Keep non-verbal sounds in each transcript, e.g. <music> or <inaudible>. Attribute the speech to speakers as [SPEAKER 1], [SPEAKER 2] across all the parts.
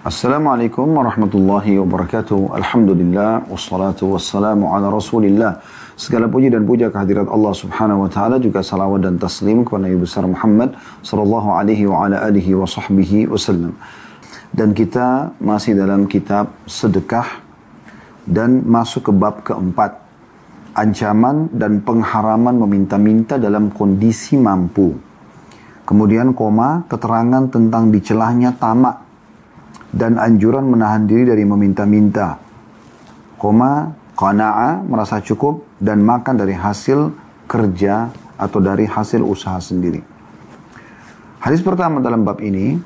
[SPEAKER 1] Assalamualaikum warahmatullahi wabarakatuh. Alhamdulillah wassalatu wassalamu ala Rasulillah. Segala puji dan puja kehadirat Allah Subhanahu wa taala juga salawat dan taslim kepada Nabi besar Muhammad sallallahu alaihi wa ala alihi wa sahbihi wasallam. Dan kita masih dalam kitab sedekah dan masuk ke bab keempat. Ancaman dan pengharaman meminta-minta dalam kondisi mampu. Kemudian koma keterangan tentang dicelahnya tamak dan anjuran menahan diri dari meminta-minta. Koma, qana'a, merasa cukup, dan makan dari hasil kerja atau dari hasil usaha sendiri. Hadis pertama dalam bab ini,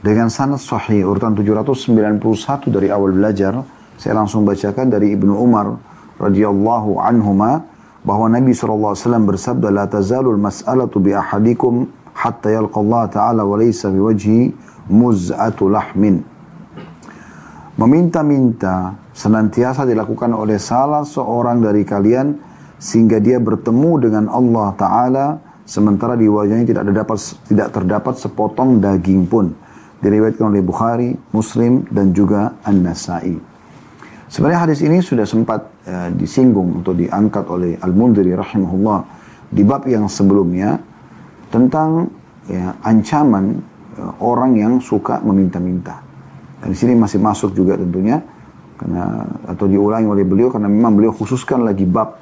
[SPEAKER 1] dengan sanad sahih, urutan 791 dari awal belajar, saya langsung bacakan dari Ibnu Umar radhiyallahu anhuma bahwa Nabi SAW bersabda, La tazalul mas'alatu bi ahadikum hatta yalqa Allah Ta'ala wa laysa biwajhi muz'atu lahmin. Meminta-minta senantiasa dilakukan oleh salah seorang dari kalian sehingga dia bertemu dengan Allah Ta'ala sementara di wajahnya tidak terdapat, tidak terdapat sepotong daging pun. Diriwayatkan oleh Bukhari, Muslim, dan juga An-Nasai. Sebenarnya hadis ini sudah sempat uh, disinggung atau diangkat oleh Al-Mundiri rahimahullah di bab yang sebelumnya tentang ya, ancaman uh, orang yang suka meminta-minta. Dan di sini masih masuk juga tentunya karena atau diulangi oleh beliau karena memang beliau khususkan lagi bab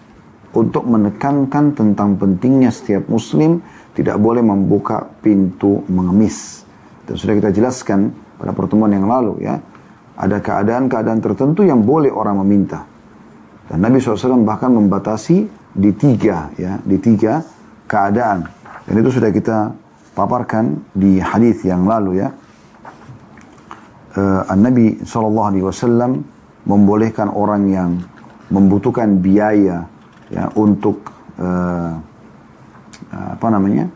[SPEAKER 1] untuk menekankan tentang pentingnya setiap muslim tidak boleh membuka pintu mengemis. Dan sudah kita jelaskan pada pertemuan yang lalu ya, ada keadaan-keadaan tertentu yang boleh orang meminta. Dan Nabi SAW bahkan membatasi di tiga ya, di tiga keadaan. Dan itu sudah kita paparkan di hadis yang lalu ya uh, Nabi SAW membolehkan orang yang membutuhkan biaya ya untuk uh, apa namanya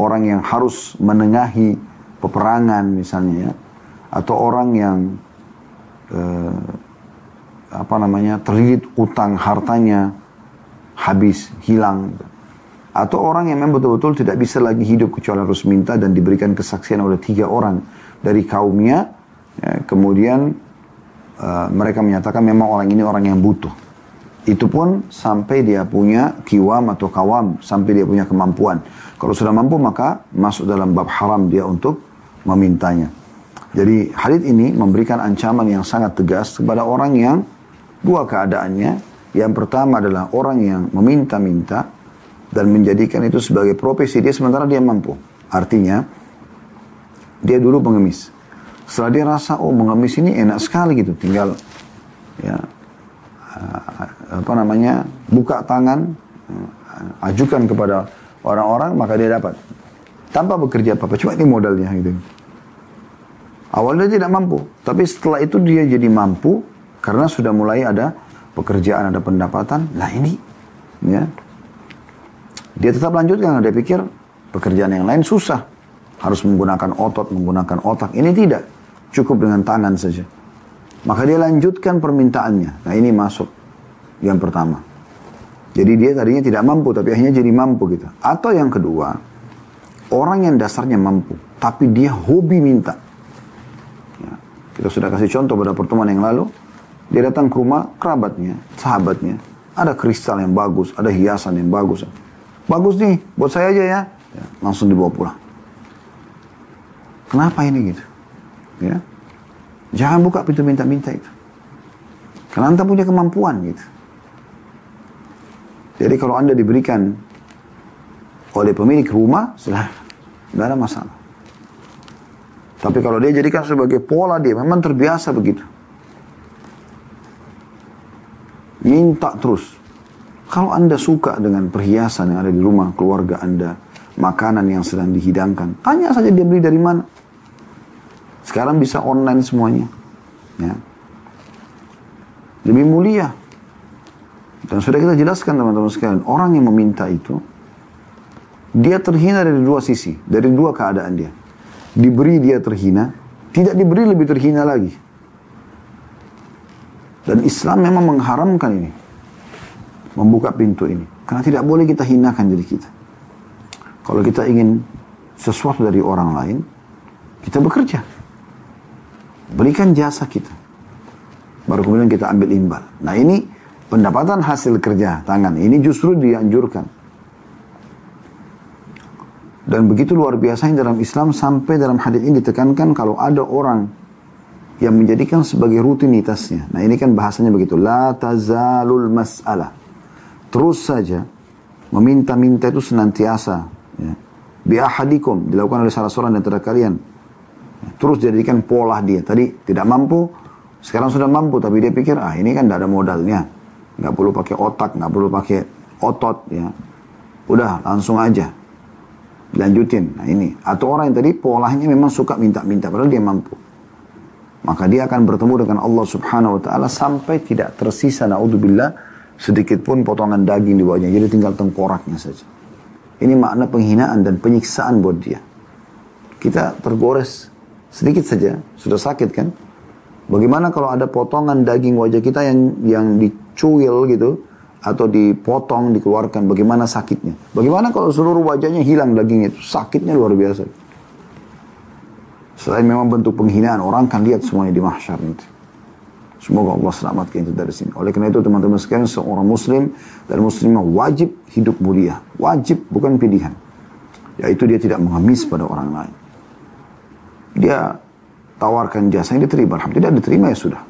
[SPEAKER 1] orang yang harus menengahi peperangan misalnya ya atau orang yang uh, apa namanya terlilit utang hartanya habis hilang. Atau orang yang memang betul-betul tidak bisa lagi hidup kecuali harus minta dan diberikan kesaksian oleh tiga orang dari kaumnya Ya, kemudian uh, mereka menyatakan memang orang ini orang yang butuh. Itu pun sampai dia punya kiwam atau kawam, sampai dia punya kemampuan. Kalau sudah mampu maka masuk dalam bab haram dia untuk memintanya. Jadi hadith ini memberikan ancaman yang sangat tegas kepada orang yang dua keadaannya. Yang pertama adalah orang yang meminta-minta dan menjadikan itu sebagai profesi dia sementara dia mampu. Artinya dia dulu pengemis setelah dia rasa, oh mengemis ini enak sekali gitu, tinggal ya apa namanya buka tangan, ajukan kepada orang-orang maka dia dapat tanpa bekerja apa-apa. Cuma ini modalnya gitu. Awalnya tidak mampu, tapi setelah itu dia jadi mampu karena sudah mulai ada pekerjaan, ada pendapatan. Nah ini, ya, dia tetap lanjutkan. Dia pikir pekerjaan yang lain susah, harus menggunakan otot, menggunakan otak. Ini tidak. Cukup dengan tangan saja. Maka dia lanjutkan permintaannya. Nah ini masuk yang pertama. Jadi dia tadinya tidak mampu tapi akhirnya jadi mampu gitu. Atau yang kedua, orang yang dasarnya mampu tapi dia hobi minta. Ya, kita sudah kasih contoh pada pertemuan yang lalu. Dia datang ke rumah kerabatnya, sahabatnya. Ada kristal yang bagus, ada hiasan yang bagus. Bagus nih, buat saya aja ya. ya langsung dibawa pulang. Kenapa ini gitu? Ya. Jangan buka pintu minta-minta itu. Karena anda punya kemampuan gitu. Jadi kalau anda diberikan oleh pemilik rumah, silahkan. Tidak ada masalah. Tapi kalau dia jadikan sebagai pola dia, memang terbiasa begitu. Minta terus. Kalau anda suka dengan perhiasan yang ada di rumah keluarga anda, makanan yang sedang dihidangkan, tanya saja dia beli dari mana. Sekarang bisa online semuanya. Ya. Lebih mulia. Dan sudah kita jelaskan teman-teman sekalian, orang yang meminta itu, dia terhina dari dua sisi, dari dua keadaan dia. Diberi dia terhina, tidak diberi lebih terhina lagi. Dan Islam memang mengharamkan ini. Membuka pintu ini. Karena tidak boleh kita hinakan diri kita. Kalau kita ingin sesuatu dari orang lain, kita bekerja. Berikan jasa kita. Baru kemudian kita ambil imbal. Nah ini pendapatan hasil kerja tangan. Ini justru dianjurkan. Dan begitu luar biasanya dalam Islam sampai dalam hadis ini ditekankan kalau ada orang yang menjadikan sebagai rutinitasnya. Nah ini kan bahasanya begitu. La tazalul mas'alah. Terus saja meminta-minta itu senantiasa. Ya. Bi'ahadikum dilakukan oleh salah seorang dan antara kalian. Terus jadikan pola dia. Tadi tidak mampu, sekarang sudah mampu tapi dia pikir ah ini kan tidak ada modalnya. Nggak perlu pakai otak nggak perlu pakai otot ya. Udah langsung aja. Lanjutin. Nah ini. Atau orang yang tadi polanya memang suka minta-minta padahal dia mampu. Maka dia akan bertemu dengan Allah subhanahu wa ta'ala sampai tidak tersisa naudzubillah sedikit pun potongan daging di bawahnya. Jadi tinggal tengkoraknya saja. Ini makna penghinaan dan penyiksaan buat dia. Kita tergores sedikit saja sudah sakit kan Bagaimana kalau ada potongan daging wajah kita yang yang dicuil gitu atau dipotong dikeluarkan bagaimana sakitnya? Bagaimana kalau seluruh wajahnya hilang dagingnya itu sakitnya luar biasa. Selain memang bentuk penghinaan orang kan lihat semuanya di mahsyar nanti. Semoga Allah selamatkan itu dari sini. Oleh karena itu teman-teman sekalian seorang muslim dan muslimah wajib hidup mulia. Wajib bukan pilihan. Yaitu dia tidak mengemis pada orang lain. Dia tawarkan jasa yang diterima. Alhamdulillah diterima ya sudah.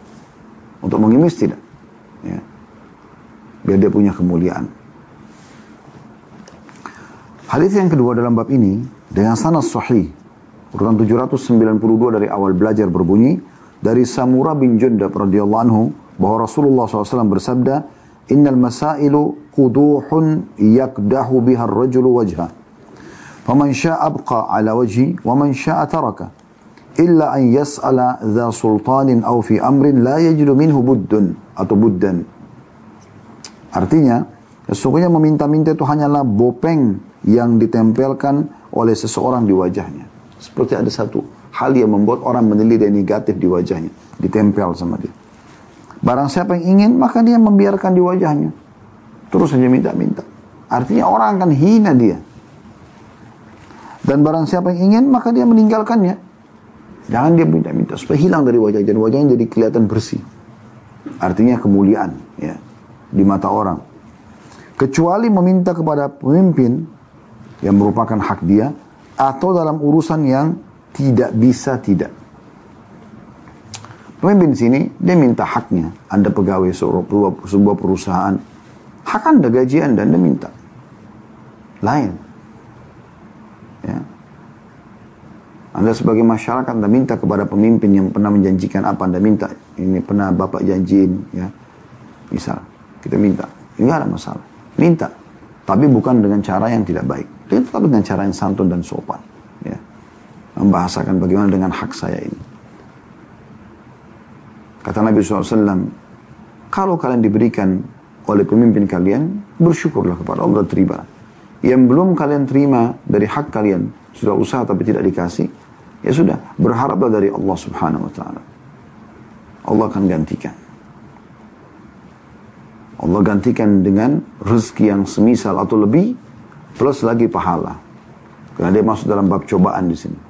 [SPEAKER 1] Untuk mengimis tidak. Ya. Biar dia punya kemuliaan. Hadis yang kedua dalam bab ini dengan sanad sahih urutan 792 dari awal belajar berbunyi dari Samura bin Jundab radhiyallahu anhu bahwa Rasulullah SAW bersabda innal masailu quduhun yakdahu biha ar-rajulu wajha faman syaa abqa ala wajhi wa man syaa illa an yas'ala dha sultanin aw fi amrin la yajidu minhu buddun atau buddan. Artinya, sesungguhnya meminta-minta itu hanyalah bopeng yang ditempelkan oleh seseorang di wajahnya. Seperti ada satu hal yang membuat orang menilai negatif di wajahnya, ditempel sama dia. Barang siapa yang ingin, maka dia membiarkan di wajahnya. Terus saja minta-minta. Artinya orang akan hina dia. Dan barang siapa yang ingin, maka dia meninggalkannya. Jangan dia minta-minta supaya hilang dari wajah dan wajahnya jadi kelihatan bersih. Artinya kemuliaan ya di mata orang. Kecuali meminta kepada pemimpin yang merupakan hak dia atau dalam urusan yang tidak bisa tidak. Pemimpin sini dia minta haknya. Anda pegawai sebuah perusahaan, hak Anda gaji Anda, Anda minta. Lain. Ya. Anda sebagai masyarakat Anda minta kepada pemimpin yang pernah menjanjikan apa Anda minta. Ini pernah Bapak janjiin ya. Misal kita minta. Ini ada masalah. Minta. Tapi bukan dengan cara yang tidak baik. Tetap dengan cara yang santun dan sopan. Ya. Membahasakan bagaimana dengan hak saya ini. Kata Nabi SAW, kalau kalian diberikan oleh pemimpin kalian, bersyukurlah kepada Allah terima. Yang belum kalian terima dari hak kalian, sudah usaha tapi tidak dikasih, ya sudah, berharaplah dari Allah subhanahu wa ta'ala. Allah akan gantikan. Allah gantikan dengan rezeki yang semisal atau lebih, plus lagi pahala. Karena dia masuk dalam bab cobaan di sini.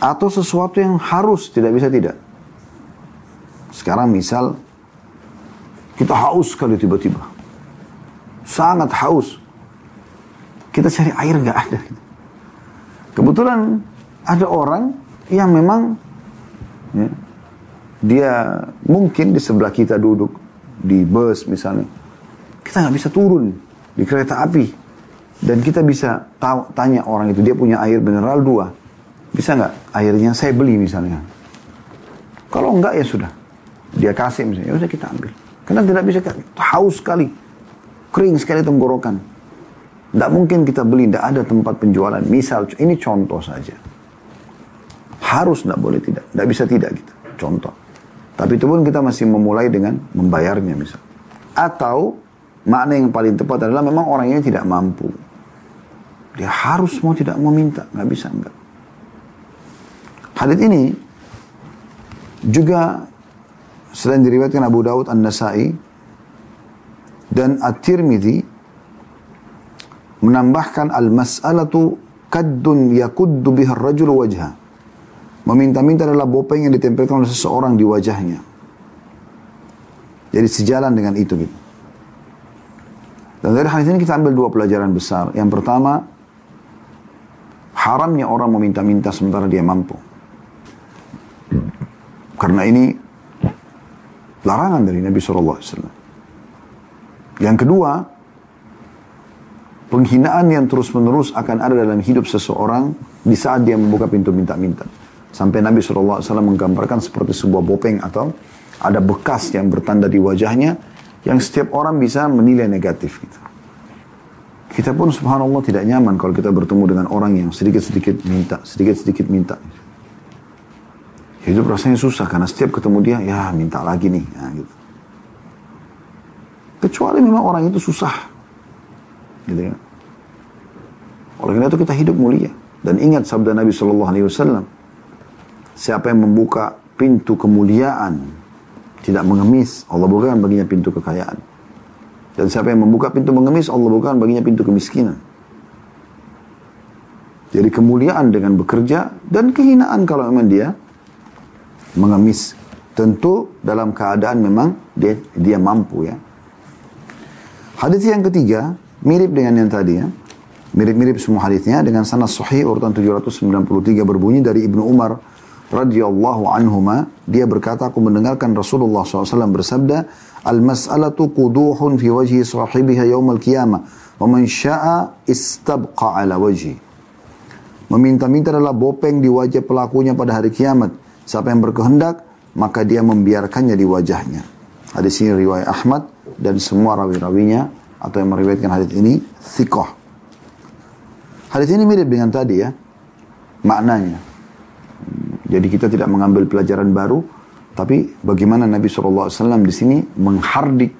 [SPEAKER 1] Atau sesuatu yang harus, tidak bisa tidak. Sekarang misal, kita haus sekali tiba-tiba. Sangat haus. Kita cari air nggak ada. Kebetulan ada orang yang memang ya, dia mungkin di sebelah kita duduk di bus misalnya. Kita nggak bisa turun di kereta api dan kita bisa tahu, tanya orang itu dia punya air mineral dua. Bisa nggak airnya saya beli misalnya. Kalau enggak ya sudah. Dia kasih misalnya, ya sudah kita ambil. Karena tidak bisa haus sekali. Kering sekali tenggorokan. Tidak mungkin kita beli, tidak ada tempat penjualan. Misal, ini contoh saja. Harus tidak boleh tidak. Tidak bisa tidak gitu. Contoh. Tapi itu pun kita masih memulai dengan membayarnya misal. Atau makna yang paling tepat adalah memang orang ini tidak mampu. Dia harus mau tidak mau minta. Nggak bisa enggak. Hadith ini juga selain diriwayatkan Abu Dawud An-Nasai dan At-Tirmidzi menambahkan al-mas'alatu kaddun yakuddu biha rajul wajha. Meminta-minta adalah bopeng yang ditempelkan oleh seseorang di wajahnya. Jadi sejalan dengan itu gitu. Dan dari hadis ini kita ambil dua pelajaran besar. Yang pertama, haramnya orang meminta-minta sementara dia mampu. Karena ini larangan dari Nabi SAW. Yang kedua, penghinaan yang terus-menerus akan ada dalam hidup seseorang di saat dia membuka pintu minta-minta. Sampai Nabi SAW menggambarkan seperti sebuah bopeng atau ada bekas yang bertanda di wajahnya yang setiap orang bisa menilai negatif. Gitu. Kita pun subhanallah tidak nyaman kalau kita bertemu dengan orang yang sedikit-sedikit minta, sedikit-sedikit minta. Hidup rasanya susah karena setiap ketemu dia, ya minta lagi nih. Ya, gitu. Kecuali memang orang itu susah. Gitu ya. Oleh karena itu kita hidup mulia. Dan ingat sabda Nabi Shallallahu Alaihi Wasallam, Siapa yang membuka pintu kemuliaan, tidak mengemis, Allah bukakan baginya pintu kekayaan. Dan siapa yang membuka pintu mengemis, Allah bukakan baginya pintu kemiskinan. Jadi kemuliaan dengan bekerja dan kehinaan kalau memang dia mengemis. Tentu dalam keadaan memang dia dia mampu ya. Hadis yang ketiga mirip dengan yang tadi ya. Mirip-mirip semua hadisnya dengan sanad sahih urutan 793 berbunyi dari Ibnu Umar radhiyallahu anhuma. Dia berkata aku mendengarkan Rasulullah SAW bersabda al-mas'alatu quduhun fi wajhi sahibiha yaumal qiyamah wa man syaa istabqa ala wajhi meminta-minta adalah bopeng di wajah pelakunya pada hari kiamat. Siapa yang berkehendak maka dia membiarkannya di wajahnya. Hadis ini riwayat Ahmad dan semua rawi-rawinya atau yang meriwayatkan hadis ini thiqah hadis ini mirip dengan tadi ya maknanya jadi kita tidak mengambil pelajaran baru, tapi bagaimana Nabi SAW di sini menghardik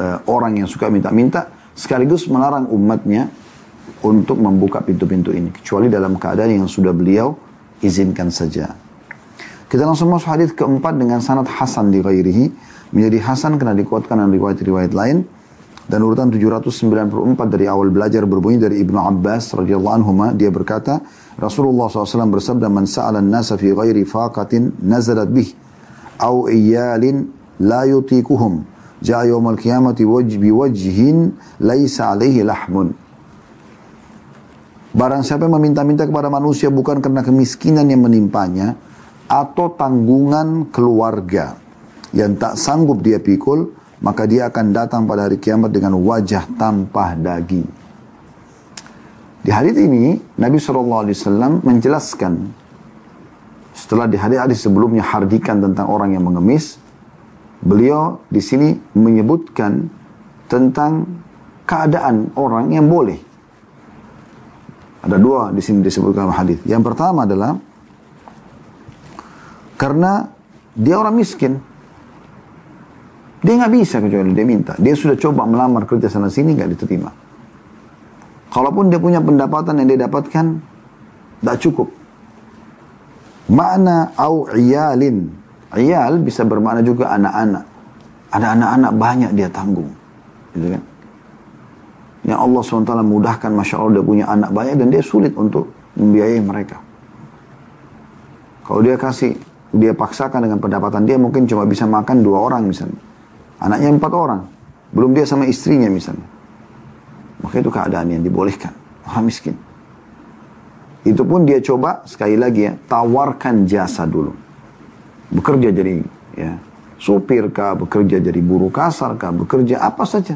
[SPEAKER 1] uh, orang yang suka minta-minta, sekaligus melarang umatnya untuk membuka pintu-pintu ini. Kecuali dalam keadaan yang sudah beliau izinkan saja. Kita langsung masuk hadis keempat dengan sanad Hasan di. Menjadi Hasan karena dikuatkan dengan riwayat-riwayat lain. Dan urutan 794 dari awal belajar berbunyi dari Ibnu Abbas radhiyallahu anhu dia berkata Rasulullah SAW bersabda man sa'ala an-nasa fi ghairi faqatin nazalat bih au iyalin la yutikuhum ja'a yawmal qiyamati wajh bi wajhin laisa alaihi lahmun. Barang siapa yang meminta-minta kepada manusia bukan karena kemiskinan yang menimpanya atau tanggungan keluarga yang tak sanggup dia pikul maka dia akan datang pada hari kiamat dengan wajah tanpa daging. Di hadis ini Nabi SAW menjelaskan setelah di hadis-hadis sebelumnya hardikan tentang orang yang mengemis, beliau di sini menyebutkan tentang keadaan orang yang boleh. Ada dua di sini disebutkan hadis. Yang pertama adalah karena dia orang miskin, dia nggak bisa kecuali dia minta. Dia sudah coba melamar kerja sana sini nggak diterima. Kalaupun dia punya pendapatan yang dia dapatkan, tidak cukup. Makna au iyalin. Iyal bisa bermakna juga anak-anak. Ada anak-anak banyak dia tanggung. Gitu kan? Yang Allah SWT mudahkan, Masya Allah dia punya anak banyak dan dia sulit untuk membiayai mereka. Kalau dia kasih, dia paksakan dengan pendapatan dia mungkin cuma bisa makan dua orang misalnya. Anaknya empat orang. Belum dia sama istrinya misalnya. Maka itu keadaan yang dibolehkan. Orang miskin. Itu pun dia coba sekali lagi ya, tawarkan jasa dulu. Bekerja jadi ya, supir kah, bekerja jadi buruh kasar kah, bekerja apa saja.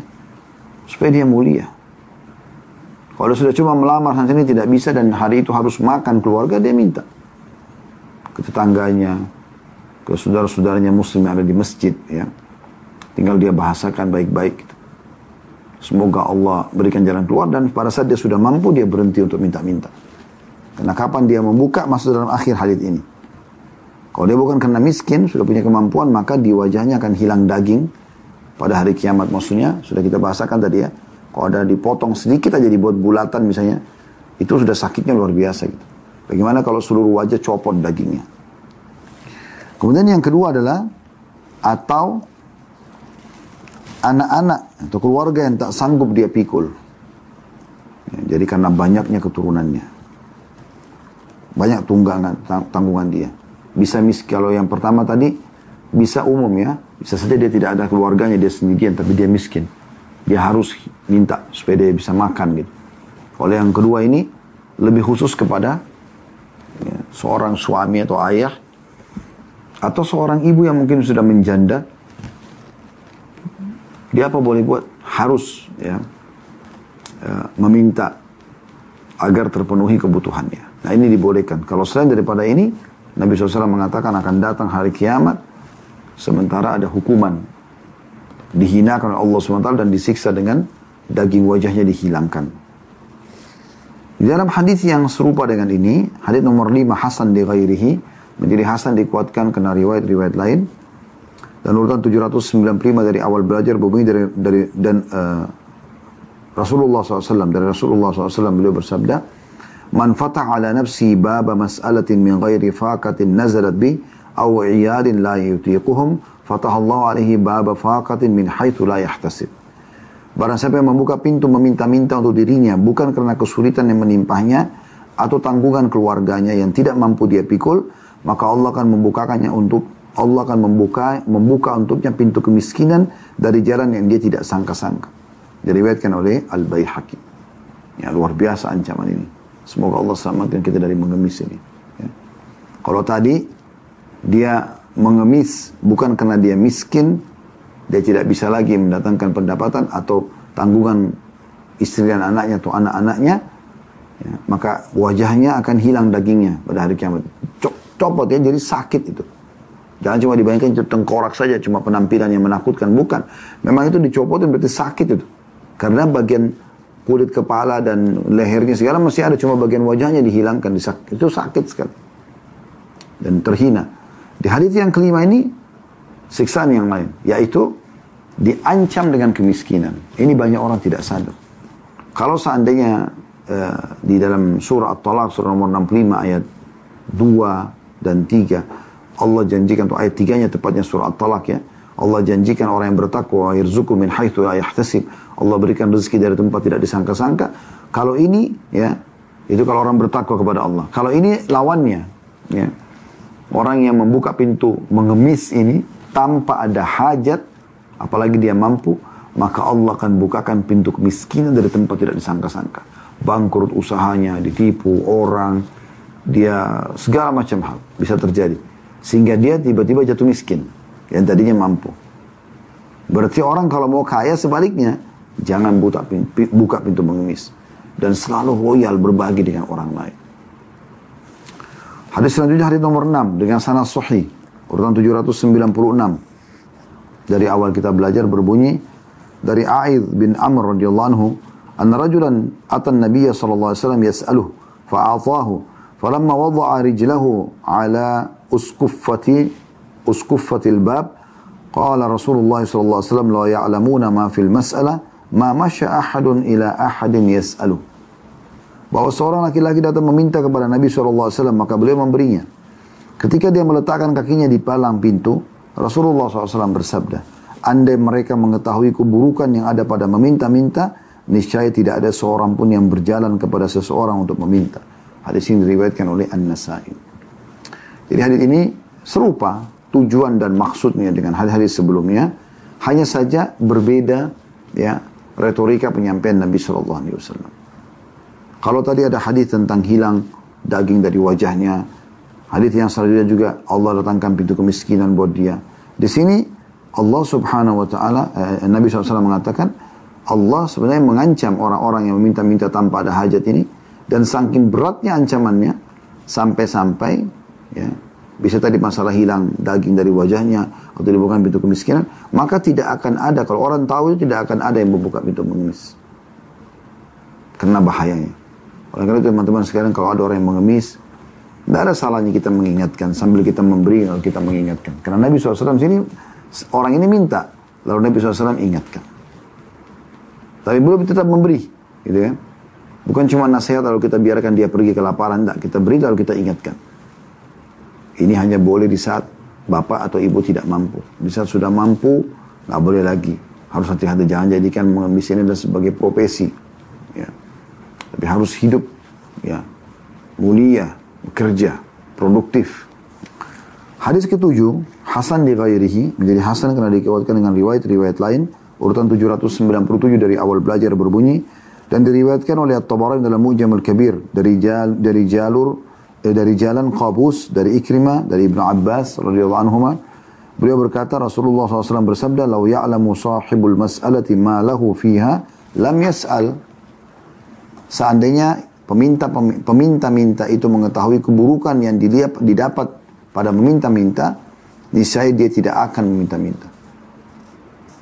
[SPEAKER 1] Supaya dia mulia. Kalau sudah cuma melamar sana sini tidak bisa dan hari itu harus makan keluarga, dia minta. Ke tetangganya, ke saudara-saudaranya muslim yang ada di masjid ya Tinggal dia bahasakan baik-baik. Gitu. Semoga Allah berikan jalan keluar dan pada saat dia sudah mampu dia berhenti untuk minta-minta. Karena kapan dia membuka masuk dalam akhir hadis ini. Kalau dia bukan karena miskin, sudah punya kemampuan, maka di wajahnya akan hilang daging pada hari kiamat maksudnya. Sudah kita bahasakan tadi ya. Kalau ada dipotong sedikit aja dibuat bulatan misalnya, itu sudah sakitnya luar biasa gitu. Bagaimana kalau seluruh wajah copot dagingnya? Kemudian yang kedua adalah atau anak-anak atau keluarga yang tak sanggup dia pikul. Ya, jadi karena banyaknya keturunannya. banyak tunggangan tanggungan dia. Bisa mis kalau yang pertama tadi bisa umum ya, bisa saja dia tidak ada keluarganya dia sendirian tapi dia miskin. Dia harus minta supaya dia bisa makan gitu. Oleh yang kedua ini lebih khusus kepada ya, seorang suami atau ayah atau seorang ibu yang mungkin sudah menjanda. Dia apa boleh buat? Harus ya, ya meminta agar terpenuhi kebutuhannya. Nah ini dibolehkan. Kalau selain daripada ini, Nabi SAW mengatakan akan datang hari kiamat, sementara ada hukuman. Dihinakan oleh Allah SWT dan disiksa dengan daging wajahnya dihilangkan. Di dalam hadis yang serupa dengan ini, hadis nomor 5 Hasan di ghairihi, menjadi Hasan dikuatkan kena riwayat-riwayat lain. Dan urutan 795 dari awal belajar berbunyi dari, dari dan uh, Rasulullah SAW dari Rasulullah SAW beliau bersabda, "Man fatah ala nafsi baba mas'alatin min ghairi faqatin nazalat bi aw iyadin la yutiquhum, fatah Allah alaihi baba faqatin min haitsu la yahtasib." Barang siapa yang membuka pintu meminta-minta untuk dirinya bukan karena kesulitan yang menimpahnya atau tanggungan keluarganya yang tidak mampu dia pikul, maka Allah akan membukakannya untuk Allah akan membuka membuka untuknya pintu kemiskinan dari jalan yang dia tidak sangka-sangka. Diriwayatkan oleh Al-Baihaqi. Ya, luar biasa ancaman ini. Semoga Allah selamatkan kita dari mengemis ini. Ya. Kalau tadi dia mengemis bukan karena dia miskin, dia tidak bisa lagi mendatangkan pendapatan atau tanggungan istri dan anaknya atau anak-anaknya, ya, maka wajahnya akan hilang dagingnya pada hari kiamat. Copot ya, jadi sakit itu. Jangan cuma dibayangkan itu tengkorak saja, cuma penampilan yang menakutkan. Bukan. Memang itu dicopotin berarti sakit itu. Karena bagian kulit kepala dan lehernya segala masih ada, cuma bagian wajahnya dihilangkan. Itu sakit sekali. Dan terhina. Di hadis yang kelima ini, siksaan yang lain. Yaitu, diancam dengan kemiskinan. Ini banyak orang tidak sadar. Kalau seandainya uh, di dalam surah At-Talaq surah nomor 65 ayat 2 dan 3 Allah janjikan untuk ayat 3 nya tepatnya surah At-Talaq ya. Allah janjikan orang yang bertakwa yarzuqu min haitsu la yahtasib. Allah berikan rezeki dari tempat tidak disangka-sangka. Kalau ini ya itu kalau orang bertakwa kepada Allah. Kalau ini lawannya ya. Orang yang membuka pintu mengemis ini tanpa ada hajat apalagi dia mampu, maka Allah akan bukakan pintu kemiskinan dari tempat tidak disangka-sangka. Bangkrut usahanya, ditipu orang, dia segala macam hal bisa terjadi. Sehingga dia tiba-tiba jatuh miskin yang tadinya mampu. Berarti orang kalau mau kaya sebaliknya, jangan pintu, buka pintu mengemis. Dan selalu loyal berbagi dengan orang lain. Hadis selanjutnya hadis nomor 6 dengan sanad sahih urutan 796 dari awal kita belajar berbunyi dari A'id bin Amr radhiyallahu anhu anna rajulan atan nabiyya sallallahu alaihi wasallam yas'aluhu fa'atahu falamma wada'a rijlahu ala uskuffati uskuffati al-bab qala Rasulullah sallallahu alaihi wasallam la ya'lamuna ma fil mas'alah ma masya ahadun ila ahadin yas'aluh bahwa seorang laki-laki datang meminta kepada Nabi SAW maka beliau memberinya ketika dia meletakkan kakinya di palang pintu Rasulullah SAW bersabda, andai mereka mengetahui keburukan yang ada pada meminta-minta, niscaya tidak ada seorang pun yang berjalan kepada seseorang untuk meminta. Hadis ini diriwayatkan oleh An-Nasai. Jadi hadis ini serupa tujuan dan maksudnya dengan hadis-hadis sebelumnya, hanya saja berbeda ya retorika penyampaian Nabi Shallallahu Alaihi Wasallam. Kalau tadi ada hadis tentang hilang daging dari wajahnya, Hadis yang selanjutnya juga Allah datangkan pintu kemiskinan buat dia. Di sini Allah Subhanahu wa taala eh, Nabi SAW mengatakan Allah sebenarnya mengancam orang-orang yang meminta-minta tanpa ada hajat ini dan saking beratnya ancamannya sampai-sampai ya bisa tadi masalah hilang daging dari wajahnya atau dibuka pintu kemiskinan maka tidak akan ada kalau orang tahu itu tidak akan ada yang membuka pintu mengemis karena bahayanya oleh karena itu teman-teman sekarang kalau ada orang yang mengemis tidak ada salahnya kita mengingatkan sambil kita memberi lalu kita mengingatkan. Karena Nabi SAW sini orang ini minta, lalu Nabi SAW ingatkan. Tapi belum tetap memberi, gitu kan? Bukan cuma nasihat lalu kita biarkan dia pergi kelaparan, tidak. Kita beri lalu kita ingatkan. Ini hanya boleh di saat bapak atau ibu tidak mampu. Di saat sudah mampu, nggak boleh lagi. Harus hati-hati, jangan jadikan mengemis ini sebagai profesi. Ya. Tapi harus hidup, ya mulia, bekerja, produktif. Hadis ketujuh, Hasan di menjadi Hasan karena dikuatkan dengan riwayat-riwayat lain, urutan 797 dari awal belajar berbunyi, dan diriwayatkan oleh At-Tabarani dalam Mu'jamul Kabir dari jal, dari jalur dari jalan Qabus dari Ikrimah dari Ibnu Abbas radhiyallahu anhu beliau berkata Rasulullah SAW bersabda lau ya'lamu sahibul mas'alati ma lahu fiha lam yas'al seandainya peminta peminta-minta itu mengetahui keburukan yang dilihat didapat pada meminta-minta niscaya dia tidak akan meminta-minta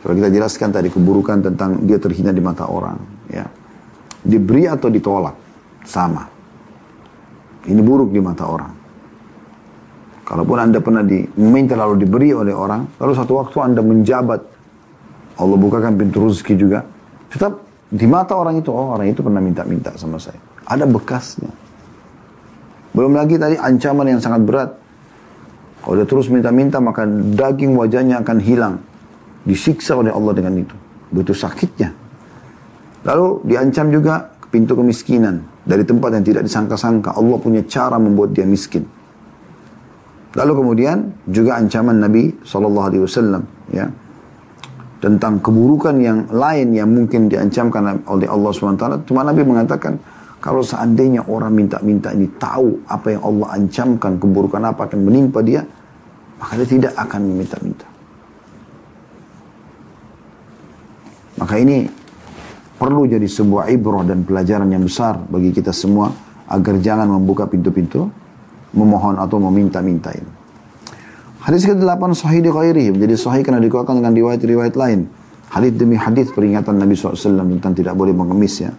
[SPEAKER 1] kalau kita jelaskan tadi keburukan tentang dia terhina di mata orang ya Diberi atau ditolak. Sama. Ini buruk di mata orang. Kalaupun Anda pernah diminta lalu diberi oleh orang, lalu satu waktu Anda menjabat, Allah bukakan pintu rezeki juga, tetap di mata orang itu, oh orang itu pernah minta-minta sama saya. Ada bekasnya. Belum lagi tadi ancaman yang sangat berat. Kalau dia terus minta-minta, maka daging wajahnya akan hilang. Disiksa oleh Allah dengan itu. Begitu sakitnya. Lalu diancam juga pintu kemiskinan dari tempat yang tidak disangka-sangka. Allah punya cara membuat dia miskin. Lalu kemudian juga ancaman Nabi Shallallahu Alaihi Wasallam ya tentang keburukan yang lain yang mungkin diancamkan oleh Allah SWT. Cuma Nabi mengatakan kalau seandainya orang minta-minta ini tahu apa yang Allah ancamkan keburukan apa akan menimpa dia, maka dia tidak akan meminta-minta. Maka ini perlu jadi sebuah ibrah dan pelajaran yang besar bagi kita semua agar jangan membuka pintu-pintu memohon atau meminta-minta ini. Hadis ke-8 sahih di ghairi menjadi sahih karena dikuatkan dengan riwayat-riwayat lain. Hadis demi hadis peringatan Nabi SAW tentang tidak boleh mengemis ya.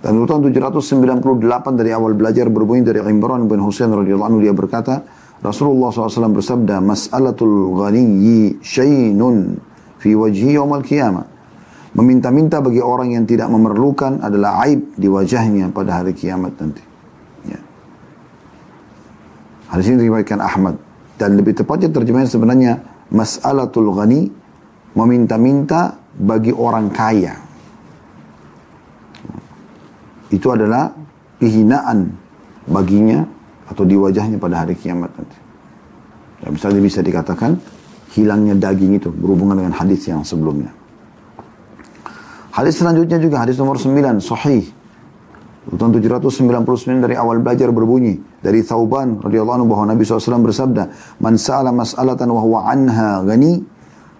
[SPEAKER 1] Dan urutan 798 dari awal belajar berbunyi dari Imran bin Husain radhiyallahu anhu dia berkata, Rasulullah SAW bersabda, "Mas'alatul ghaniyyi syainun fi wajhi yawmal qiyamah." Meminta-minta bagi orang yang tidak memerlukan adalah aib di wajahnya pada hari kiamat nanti. Ya. Hadis ini diriwayatkan Ahmad. Dan lebih tepatnya terjemahnya sebenarnya mas'alatul ghani meminta-minta bagi orang kaya. Itu adalah kehinaan baginya atau di wajahnya pada hari kiamat nanti. Dan misalnya bisa dikatakan hilangnya daging itu berhubungan dengan hadis yang sebelumnya. Hadis selanjutnya juga hadis nomor 9 sahih. Urutan 799 dari awal belajar berbunyi dari Thauban radhiyallahu anhu bahwa Nabi SAW bersabda, "Man sa'ala mas'alatan wa huwa anha ghani,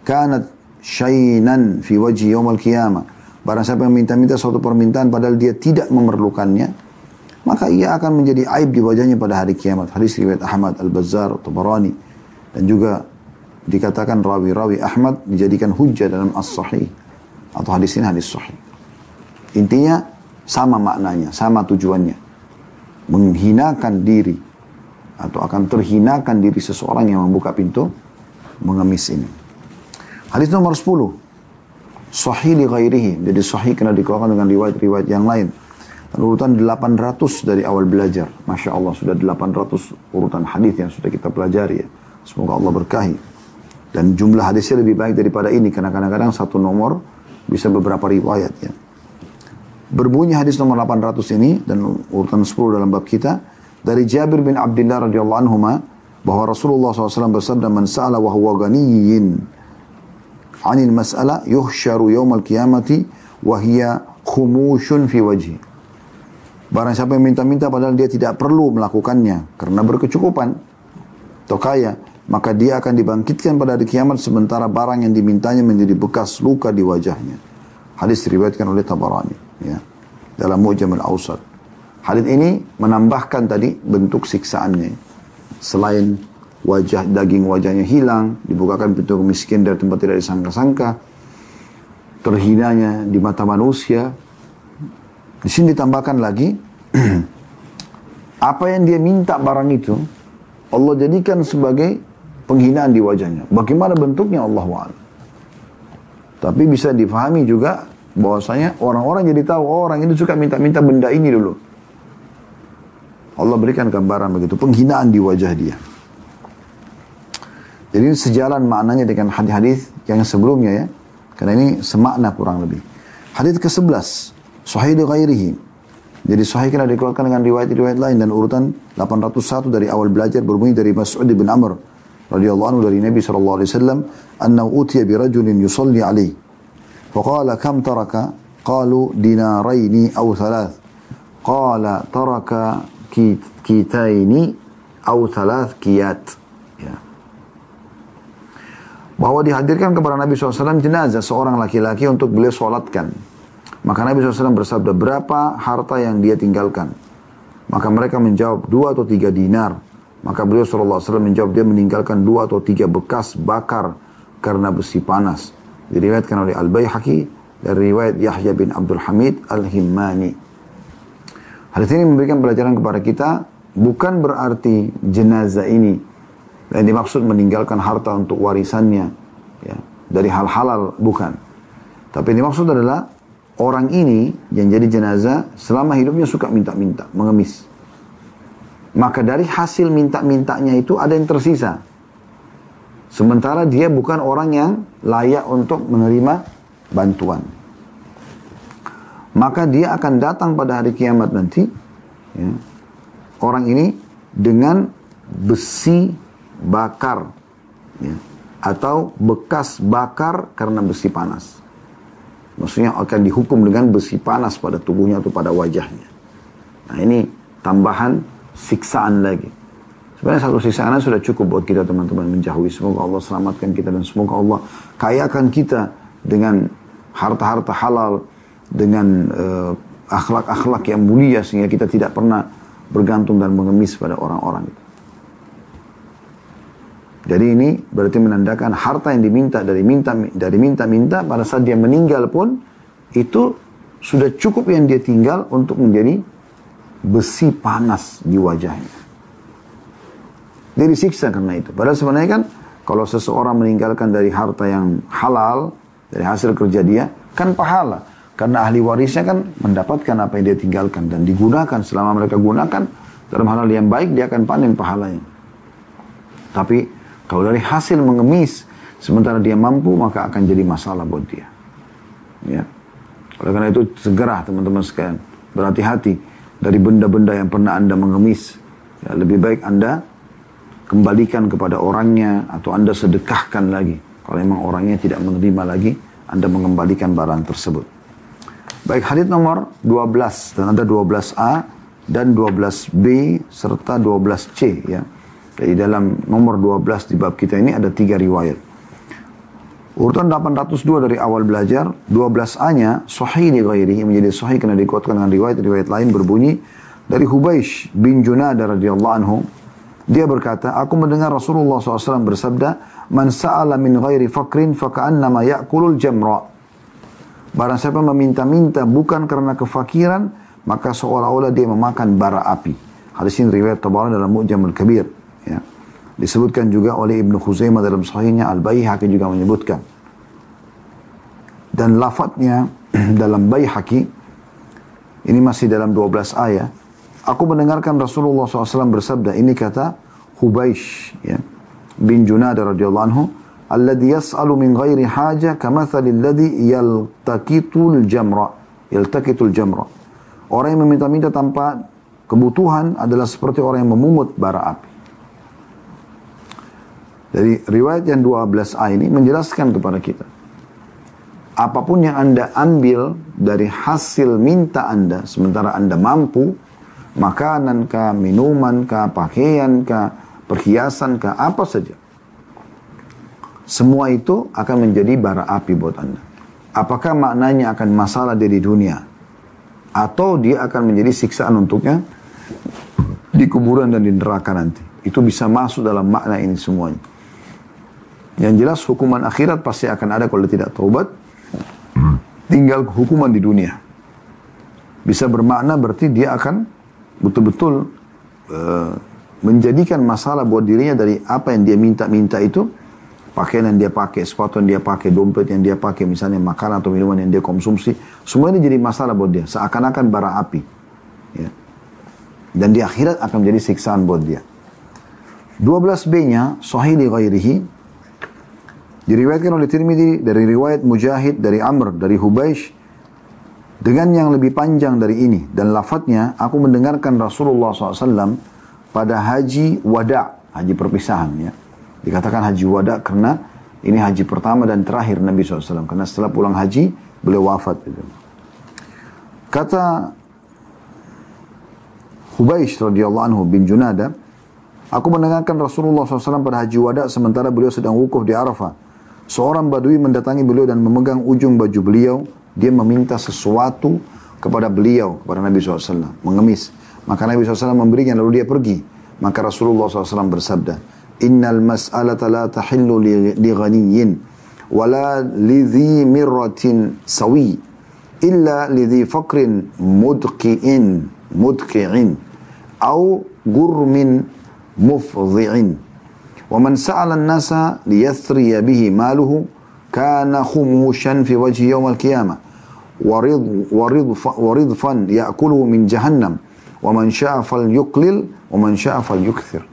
[SPEAKER 1] kanat syainan fi wajhi yaumil qiyamah." Barang siapa yang minta-minta suatu permintaan padahal dia tidak memerlukannya, maka ia akan menjadi aib di wajahnya pada hari kiamat. Hadis riwayat Ahmad Al-Bazzar, Tabarani dan juga dikatakan rawi-rawi Ahmad dijadikan hujjah dalam As-Sahih atau hadis ini hadis sahih. Intinya sama maknanya, sama tujuannya. Menghinakan diri atau akan terhinakan diri seseorang yang membuka pintu mengemis ini. Hadis nomor 10. Sahih li ghairihi. Jadi sahih kena dikeluarkan dengan riwayat-riwayat yang lain. Urutan 800 dari awal belajar. Masya Allah sudah 800 urutan hadis yang sudah kita pelajari ya. Semoga Allah berkahi. Dan jumlah hadisnya lebih baik daripada ini. Karena kadang-kadang satu nomor bisa beberapa riwayat ya. Berbunyi hadis nomor 800 ini dan urutan 10 dalam bab kita dari Jabir bin Abdullah radhiyallahu anhu bahwa Rasulullah SAW bersabda man sa'ala wa huwa ghaniyin anil mas'ala yuhsyaru yawmal qiyamati wa hiya khumushun fi wajhi. Barang siapa yang minta-minta padahal dia tidak perlu melakukannya karena berkecukupan atau kaya, maka dia akan dibangkitkan pada hari kiamat sementara barang yang dimintanya menjadi bekas luka di wajahnya. Hadis diriwayatkan oleh Tabarani ya, dalam Mu'jam al-Awsat. Hadis ini menambahkan tadi bentuk siksaannya. Selain wajah daging wajahnya hilang, dibukakan pintu miskin dari tempat tidak disangka-sangka, terhinanya di mata manusia. Di sini ditambahkan lagi <clears throat> apa yang dia minta barang itu Allah jadikan sebagai penghinaan di wajahnya. Bagaimana bentuknya Allah wa'ala. Tapi bisa difahami juga bahwasanya orang-orang jadi tahu oh, orang itu suka minta-minta benda ini dulu. Allah berikan gambaran begitu, penghinaan di wajah dia. Jadi sejalan maknanya dengan hadis-hadis yang sebelumnya ya. Karena ini semakna kurang lebih. Hadis ke-11, Sahih ghairihi Jadi sahih kena dikeluarkan dengan riwayat-riwayat lain dan urutan 801 dari awal belajar berbunyi dari Mas'ud bin Amr radhiyallahu anhu dari Nabi sallallahu alaihi wasallam annahu utiya bi rajulin yusalli alaihi faqala kam taraka? Qalu dinaraini aw thalath. Qala taraka kitaini aw thalath kiyat. Ya. Bahwa dihadirkan kepada Nabi SAW jenazah seorang laki-laki untuk beliau sholatkan maka Nabi SAW bersabda, berapa harta yang dia tinggalkan? Maka mereka menjawab, dua atau tiga dinar. Maka beliau SAW menjawab, dia meninggalkan dua atau tiga bekas bakar karena besi panas. Diriwayatkan oleh Al-Bayhaqi dari riwayat Yahya bin Abdul Hamid Al-Himmani. Hadis ini memberikan pelajaran kepada kita, bukan berarti jenazah ini yang dimaksud meninggalkan harta untuk warisannya ya, dari hal halal, bukan. Tapi yang dimaksud adalah orang ini yang jadi jenazah selama hidupnya suka minta-minta, mengemis. Maka dari hasil minta-mintanya itu ada yang tersisa. Sementara dia bukan orang yang layak untuk menerima bantuan. Maka dia akan datang pada hari kiamat nanti. Ya, orang ini dengan besi bakar. Ya, atau bekas bakar karena besi panas. Maksudnya akan dihukum dengan besi panas pada tubuhnya atau pada wajahnya. Nah ini tambahan siksaan lagi. Sebenarnya satu siksaan sudah cukup buat kita teman-teman menjauhi. Semoga Allah selamatkan kita dan semoga Allah kayakan kita dengan harta-harta halal, dengan uh, akhlak-akhlak yang mulia sehingga kita tidak pernah bergantung dan mengemis pada orang-orang itu. Jadi ini berarti menandakan harta yang diminta dari minta dari minta-minta pada saat dia meninggal pun itu sudah cukup yang dia tinggal untuk menjadi besi panas di wajahnya. Dia disiksa karena itu. Padahal sebenarnya kan kalau seseorang meninggalkan dari harta yang halal, dari hasil kerja dia, kan pahala. Karena ahli warisnya kan mendapatkan apa yang dia tinggalkan dan digunakan selama mereka gunakan dalam hal yang baik dia akan panen pahalanya. Tapi kalau dari hasil mengemis, sementara dia mampu, maka akan jadi masalah buat dia. Ya. Oleh karena itu, segera teman-teman sekalian, berhati-hati dari benda-benda yang pernah Anda mengemis. Ya, lebih baik Anda kembalikan kepada orangnya atau Anda sedekahkan lagi. Kalau memang orangnya tidak menerima lagi, Anda mengembalikan barang tersebut. Baik, hadith nomor 12 dan ada 12A dan 12B serta 12C ya. Jadi dalam nomor 12 di bab kita ini ada tiga riwayat. Urutan 802 dari awal belajar, 12A-nya sahih di ghairi, menjadi sahih karena dikuatkan dengan riwayat-riwayat lain berbunyi dari Hubaish bin Junada radhiyallahu anhu. Dia berkata, aku mendengar Rasulullah SAW bersabda, Man sa'ala min ghairi fakrin faka'annama ya'kulul jamra. Barang siapa meminta-minta bukan karena kefakiran, maka seolah-olah dia memakan bara api. Hadis ini riwayat Tabarani dalam Mu'jamul Kabir. Disebutkan juga oleh Ibnu Khuzaimah dalam sahihnya, Al-Baihaqi juga menyebutkan. Dan lafadznya <clears throat> dalam Baihaqi, ini masih dalam 12 ayat, aku mendengarkan Rasulullah SAW bersabda, ini kata Hubaish ya, bin Junada radhiyallahu anhu, alladhi yas'alu min ghairi haja kamathali alladhi yaltakitul jamra. Yaltakitul jamra. Orang yang meminta-minta tanpa kebutuhan adalah seperti orang yang memungut bara api dari riwayat yang 12a ini menjelaskan kepada kita. Apa pun yang Anda ambil dari hasil minta Anda, sementara Anda mampu, makanan kah, minuman kah, pakaian kah, perhiasan kah, apa saja. Semua itu akan menjadi bara api buat Anda. Apakah maknanya akan masalah dia di dunia? Atau dia akan menjadi siksaan untuknya di kuburan dan di neraka nanti. Itu bisa masuk dalam makna ini semuanya. Yang jelas hukuman akhirat pasti akan ada kalau tidak taubat. Tinggal hukuman di dunia. Bisa bermakna berarti dia akan betul-betul uh, menjadikan masalah buat dirinya dari apa yang dia minta-minta itu. Pakaian yang dia pakai, sepatu yang dia pakai, dompet yang dia pakai, misalnya makanan atau minuman yang dia konsumsi. Semua ini jadi masalah buat dia. Seakan-akan bara api. Ya. Dan di akhirat akan menjadi siksaan buat dia. 12b-nya, sahih li ghairihi, Diriwayatkan oleh Tirmidzi dari riwayat Mujahid dari Amr dari Hubaish Dengan yang lebih panjang dari ini dan lafadznya aku mendengarkan Rasulullah SAW pada haji wada, haji perpisahan ya. Dikatakan haji wada karena ini haji pertama dan terakhir Nabi SAW. Karena setelah pulang haji beliau wafat. Gitu. Kata Hubaish radhiyallahu anhu bin Junada, aku mendengarkan Rasulullah SAW pada haji wada sementara beliau sedang wukuf di Arafah. Seorang badui mendatangi beliau dan memegang ujung baju beliau dia meminta sesuatu kepada beliau, kepada Nabi SAW, mengemis. Maka Nabi SAW memberinya, lalu dia pergi. Maka Rasulullah SAW bersabda, Innal mas'alata la tahillu li, ghaniyin, wala lidhi mirratin sawi, illa lidhi fakrin mudqi'in, mudqi'in, au gurmin mufdhi'in. ومن سأل الناس ليثري به ماله كان خموشا في وجه يوم القيامة ورض ورضف ورضفا يأكله من جهنم ومن شاء فليقلل ومن شاء فليكثر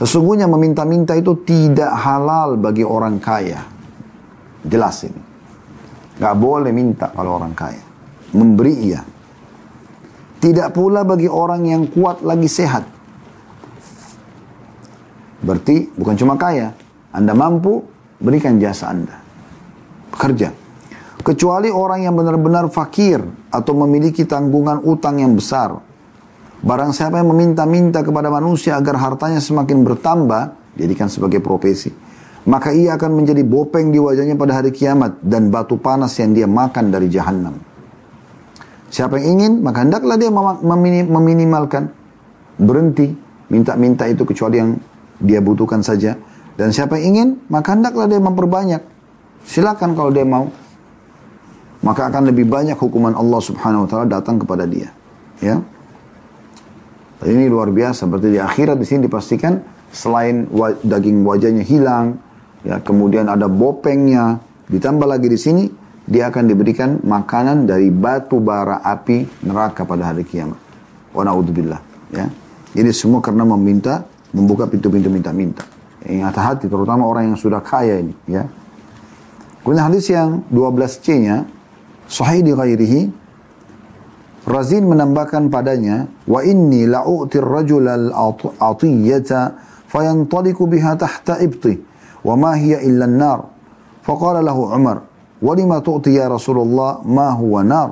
[SPEAKER 1] Sesungguhnya meminta-minta itu tidak halal bagi orang kaya. Jelas ini. Gak boleh minta kalau orang kaya. Memberi iya. Tidak pula bagi orang yang kuat lagi sehat. Berarti bukan cuma kaya. Anda mampu, berikan jasa Anda. Bekerja kecuali orang yang benar-benar fakir atau memiliki tanggungan utang yang besar. Barang siapa yang meminta-minta kepada manusia agar hartanya semakin bertambah, jadikan sebagai profesi, maka ia akan menjadi bopeng di wajahnya pada hari kiamat dan batu panas yang dia makan dari jahanam. Siapa yang ingin, maka hendaklah dia meminimalkan, berhenti, minta-minta itu kecuali yang dia butuhkan saja. Dan siapa ingin, maka hendaklah dia memperbanyak. Silakan kalau dia mau maka akan lebih banyak hukuman Allah Subhanahu wa taala datang kepada dia. Ya. Ini luar biasa. Berarti di akhirat di sini dipastikan selain daging wajahnya hilang, ya, kemudian ada bopengnya, ditambah lagi di sini dia akan diberikan makanan dari batu bara api neraka pada hari kiamat. Wa naudzubillah, ya. Ini semua karena meminta membuka pintu-pintu minta-minta. Ingat hati terutama orang yang sudah kaya ini, ya. Kemudian hadis yang 12C-nya Sahih di ghairihi Razin menambahkan padanya wa inni la'u'tir rajul al-atiyata fayantaliku biha tahta ibti wa ma hiya illa an-nar faqala lahu Umar tu'ti ya Rasulullah ma huwa nar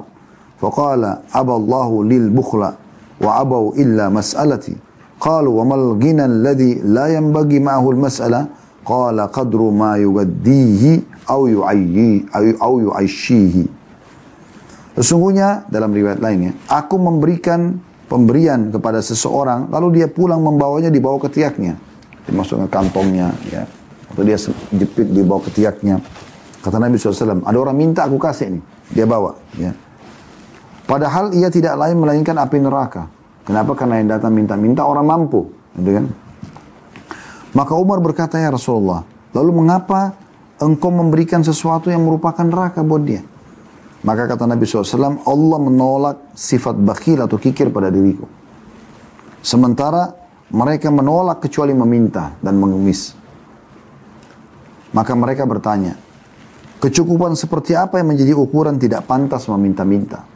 [SPEAKER 1] faqala aba Allah lil bukhla wa abau illa mas'alati qalu wa mal ghina alladhi la yanbaghi ma'ahu al-mas'ala qala qadru ma yugaddihi aw yu'ayyi aw yu'ayshihi Sesungguhnya dalam riwayat lainnya, aku memberikan pemberian kepada seseorang, lalu dia pulang membawanya di bawah ketiaknya. Dimasukkan kantongnya, ya. Atau dia jepit di bawah ketiaknya. Kata Nabi SAW, ada orang minta aku kasih ini. Dia bawa, ya. Padahal ia tidak lain melainkan api neraka. Kenapa? Karena yang datang minta-minta orang mampu. Gitu kan? Maka Umar berkata, ya Rasulullah, lalu mengapa engkau memberikan sesuatu yang merupakan neraka buat dia? Maka kata Nabi SAW, Allah menolak sifat bakhil atau kikir pada diriku. Sementara mereka menolak kecuali meminta dan mengemis. Maka mereka bertanya, kecukupan seperti apa yang menjadi ukuran tidak pantas meminta-minta?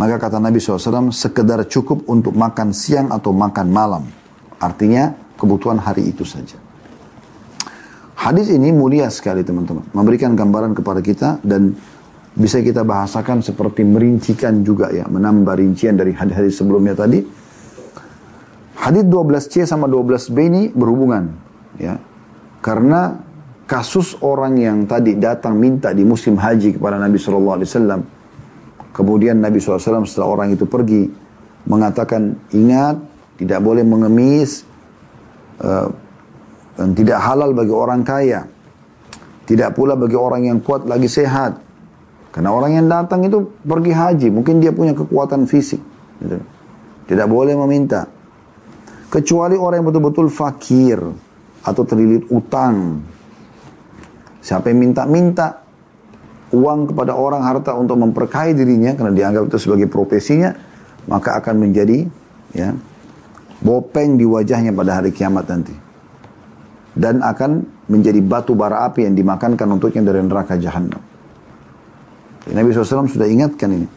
[SPEAKER 1] Maka kata Nabi SAW, sekedar cukup untuk makan siang atau makan malam. Artinya kebutuhan hari itu saja. Hadis ini mulia sekali teman-teman. Memberikan gambaran kepada kita dan bisa kita bahasakan seperti merincikan juga ya, menambah rincian dari hadis-hadis sebelumnya tadi. Hadis 12C sama 12B ini berhubungan ya. Karena kasus orang yang tadi datang minta di musim haji kepada Nabi wasallam. Kemudian Nabi SAW setelah orang itu pergi mengatakan ingat tidak boleh mengemis uh, dan tidak halal bagi orang kaya. Tidak pula bagi orang yang kuat lagi sehat karena orang yang datang itu pergi haji, mungkin dia punya kekuatan fisik. Gitu. Tidak boleh meminta. Kecuali orang yang betul-betul fakir atau terlilit utang. Siapa yang minta-minta uang kepada orang harta untuk memperkaya dirinya karena dianggap itu sebagai profesinya, maka akan menjadi ya bopeng di wajahnya pada hari kiamat nanti. Dan akan menjadi batu bara api yang dimakankan untuknya dari neraka jahanam. Nabi SAW sudah ingatkan ini.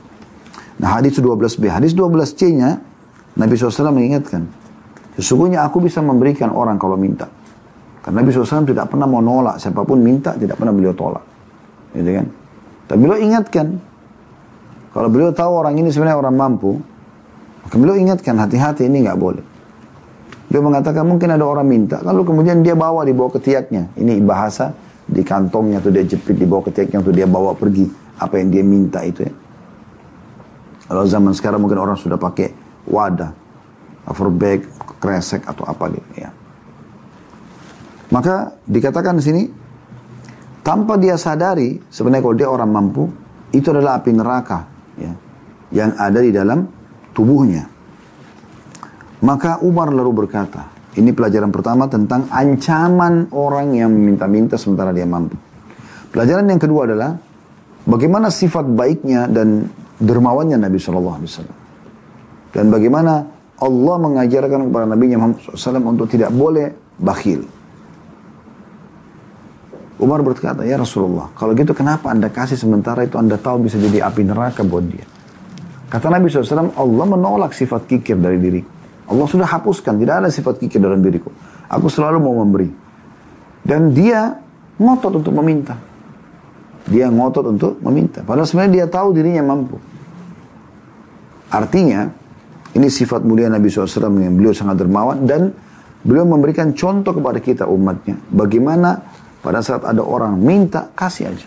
[SPEAKER 1] Nah hadis 12b. Hadis 12c-nya Nabi SAW mengingatkan. Sesungguhnya aku bisa memberikan orang kalau minta. Karena Nabi SAW tidak pernah mau nolak. Siapa pun minta tidak pernah beliau tolak. Gitu kan? Tapi beliau ingatkan. Kalau beliau tahu orang ini sebenarnya orang mampu. Maka beliau ingatkan hati-hati ini nggak boleh. Dia mengatakan mungkin ada orang minta. Lalu kemudian dia bawa di bawah ketiaknya. Ini bahasa di kantongnya atau dia jepit di bawah ketiaknya untuk dia bawa pergi. Apa yang dia minta itu ya. Kalau zaman sekarang mungkin orang sudah pakai wadah. Cover bag, kresek atau apa gitu ya. Maka dikatakan di sini tanpa dia sadari sebenarnya kalau dia orang mampu itu adalah api neraka ya yang ada di dalam tubuhnya. Maka Umar lalu berkata, ini pelajaran pertama tentang ancaman orang yang minta-minta sementara dia mampu. Pelajaran yang kedua adalah bagaimana sifat baiknya dan dermawannya Nabi Shallallahu Alaihi Wasallam dan bagaimana Allah mengajarkan kepada Nabi Muhammad SAW untuk tidak boleh bakhil. Umar berkata, ya Rasulullah, kalau gitu kenapa anda kasih sementara itu anda tahu bisa jadi api neraka buat dia. Kata Nabi SAW, Allah menolak sifat kikir dari diriku. Allah sudah hapuskan, tidak ada sifat kikir dalam diriku. Aku selalu mau memberi. Dan dia ngotot untuk meminta. Dia ngotot untuk meminta. Padahal sebenarnya dia tahu dirinya mampu. Artinya, ini sifat mulia Nabi SAW yang beliau sangat dermawan dan beliau memberikan contoh kepada kita umatnya. Bagaimana pada saat ada orang minta, kasih aja.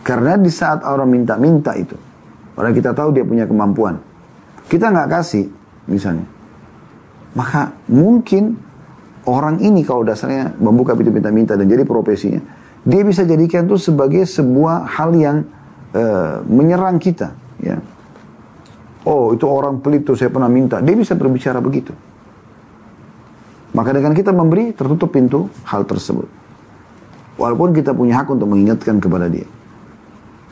[SPEAKER 1] Karena di saat orang minta-minta itu, padahal kita tahu dia punya kemampuan. Kita nggak kasih, misalnya. Maka mungkin orang ini kalau dasarnya membuka pintu minta-minta dan jadi profesinya, dia bisa jadikan itu sebagai sebuah hal yang uh, menyerang kita. Ya. Oh itu orang pelit tuh saya pernah minta. Dia bisa berbicara begitu. Maka dengan kita memberi tertutup pintu hal tersebut. Walaupun kita punya hak untuk mengingatkan kepada dia.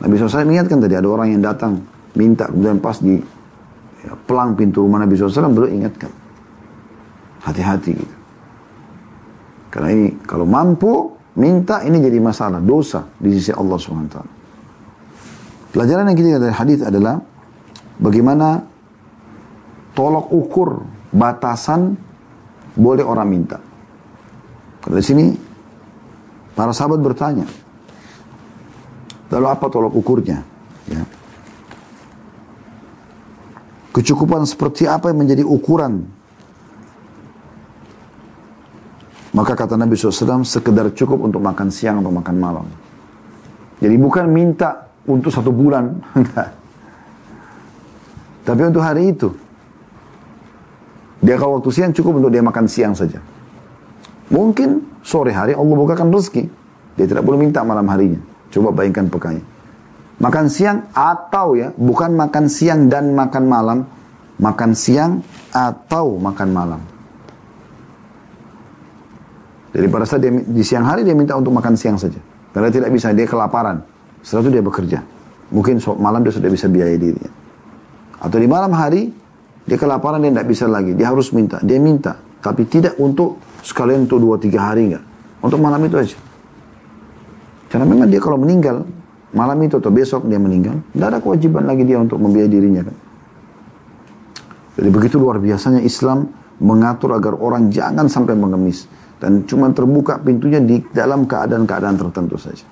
[SPEAKER 1] Nabi SAW mengingatkan tadi ada orang yang datang minta kemudian pas di ya, pelang pintu rumah Nabi SAW belum ingatkan. Hati-hati gitu. Karena ini kalau mampu minta ini jadi masalah dosa di sisi Allah SWT. Pelajaran yang kita dari hadis adalah bagaimana tolok ukur batasan boleh orang minta. Karena di sini para sahabat bertanya, lalu apa tolok ukurnya? Ya. Kecukupan seperti apa yang menjadi ukuran? Maka kata Nabi SAW, sekedar cukup untuk makan siang atau makan malam. Jadi bukan minta untuk satu bulan. <laughs> Tapi untuk hari itu, dia kalau waktu siang cukup untuk dia makan siang saja. Mungkin sore hari Allah bukakan rezeki. Dia tidak boleh minta malam harinya. Coba bayangkan pekanya. Makan siang atau ya, bukan makan siang dan makan malam. Makan siang atau makan malam. Jadi pada saat dia, di siang hari dia minta untuk makan siang saja. Karena tidak bisa, dia kelaparan. Setelah itu dia bekerja. Mungkin malam dia sudah bisa biaya dirinya. Atau di malam hari, dia kelaparan, dia tidak bisa lagi. Dia harus minta. Dia minta. Tapi tidak untuk sekalian untuk dua tiga hari enggak. Untuk malam itu aja. Karena memang dia kalau meninggal, malam itu atau besok dia meninggal, tidak ada kewajiban lagi dia untuk membiayai dirinya kan. Jadi begitu luar biasanya Islam mengatur agar orang jangan sampai mengemis. Dan cuma terbuka pintunya di dalam keadaan-keadaan tertentu saja.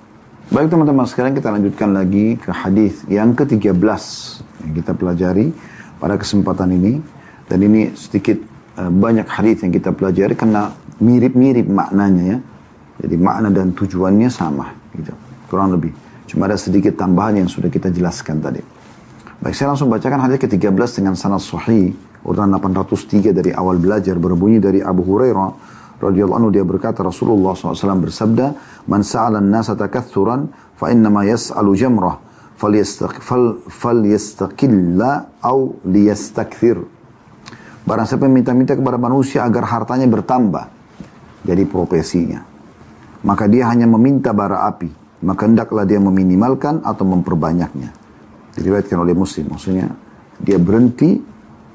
[SPEAKER 1] Baik teman-teman sekarang kita lanjutkan lagi ke hadis yang ke-13 yang kita pelajari pada kesempatan ini dan ini sedikit banyak hadis yang kita pelajari karena mirip-mirip maknanya ya. Jadi makna dan tujuannya sama gitu. Kurang lebih. Cuma ada sedikit tambahan yang sudah kita jelaskan tadi. Baik, saya langsung bacakan hadis ke-13 dengan sanad sahih urutan 803 dari awal belajar berbunyi dari Abu Hurairah radhiyallahu anhu dia berkata Rasulullah SAW bersabda, "Man sa'ala an-nasa takaththuran fa innama yas'alu jamrah falyastaqilla au liyastakthir." Barang siapa yang minta-minta kepada manusia agar hartanya bertambah jadi profesinya, maka dia hanya meminta bara api, maka hendaklah dia meminimalkan atau memperbanyaknya. Diriwayatkan oleh Muslim, maksudnya dia berhenti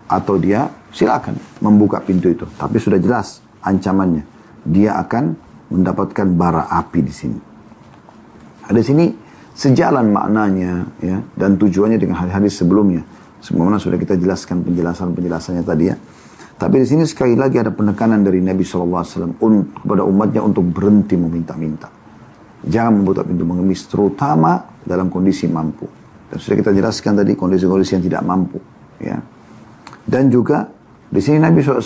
[SPEAKER 1] atau dia silakan membuka pintu itu, tapi sudah jelas ancamannya. Dia akan mendapatkan bara api di sini. Ada sini sejalan maknanya ya dan tujuannya dengan hadis-hadis sebelumnya. Sebagaimana sudah kita jelaskan penjelasan-penjelasannya tadi ya. Tapi di sini sekali lagi ada penekanan dari Nabi SAW kepada umatnya untuk berhenti meminta-minta. Jangan membuka pintu mengemis, terutama dalam kondisi mampu. Dan sudah kita jelaskan tadi kondisi-kondisi yang tidak mampu. Ya. Dan juga di sini Nabi SAW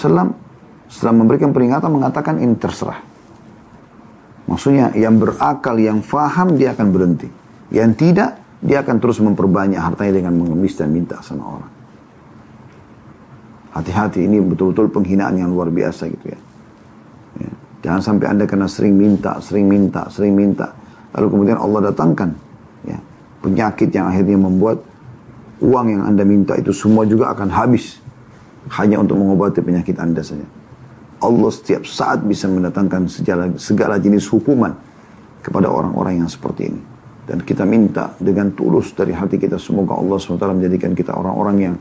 [SPEAKER 1] setelah memberikan peringatan mengatakan ini terserah. Maksudnya yang berakal, yang faham dia akan berhenti. Yang tidak, dia akan terus memperbanyak hartanya dengan mengemis dan minta sama orang. Hati-hati ini betul-betul penghinaan yang luar biasa gitu ya. ya. Jangan sampai anda kena sering minta, sering minta, sering minta. Lalu kemudian Allah datangkan ya, penyakit yang akhirnya membuat uang yang anda minta itu semua juga akan habis. Hanya untuk mengobati penyakit anda saja. Allah setiap saat bisa mendatangkan segala, segala jenis hukuman kepada orang-orang yang seperti ini. Dan kita minta dengan tulus dari hati kita semoga Allah SWT menjadikan kita orang-orang yang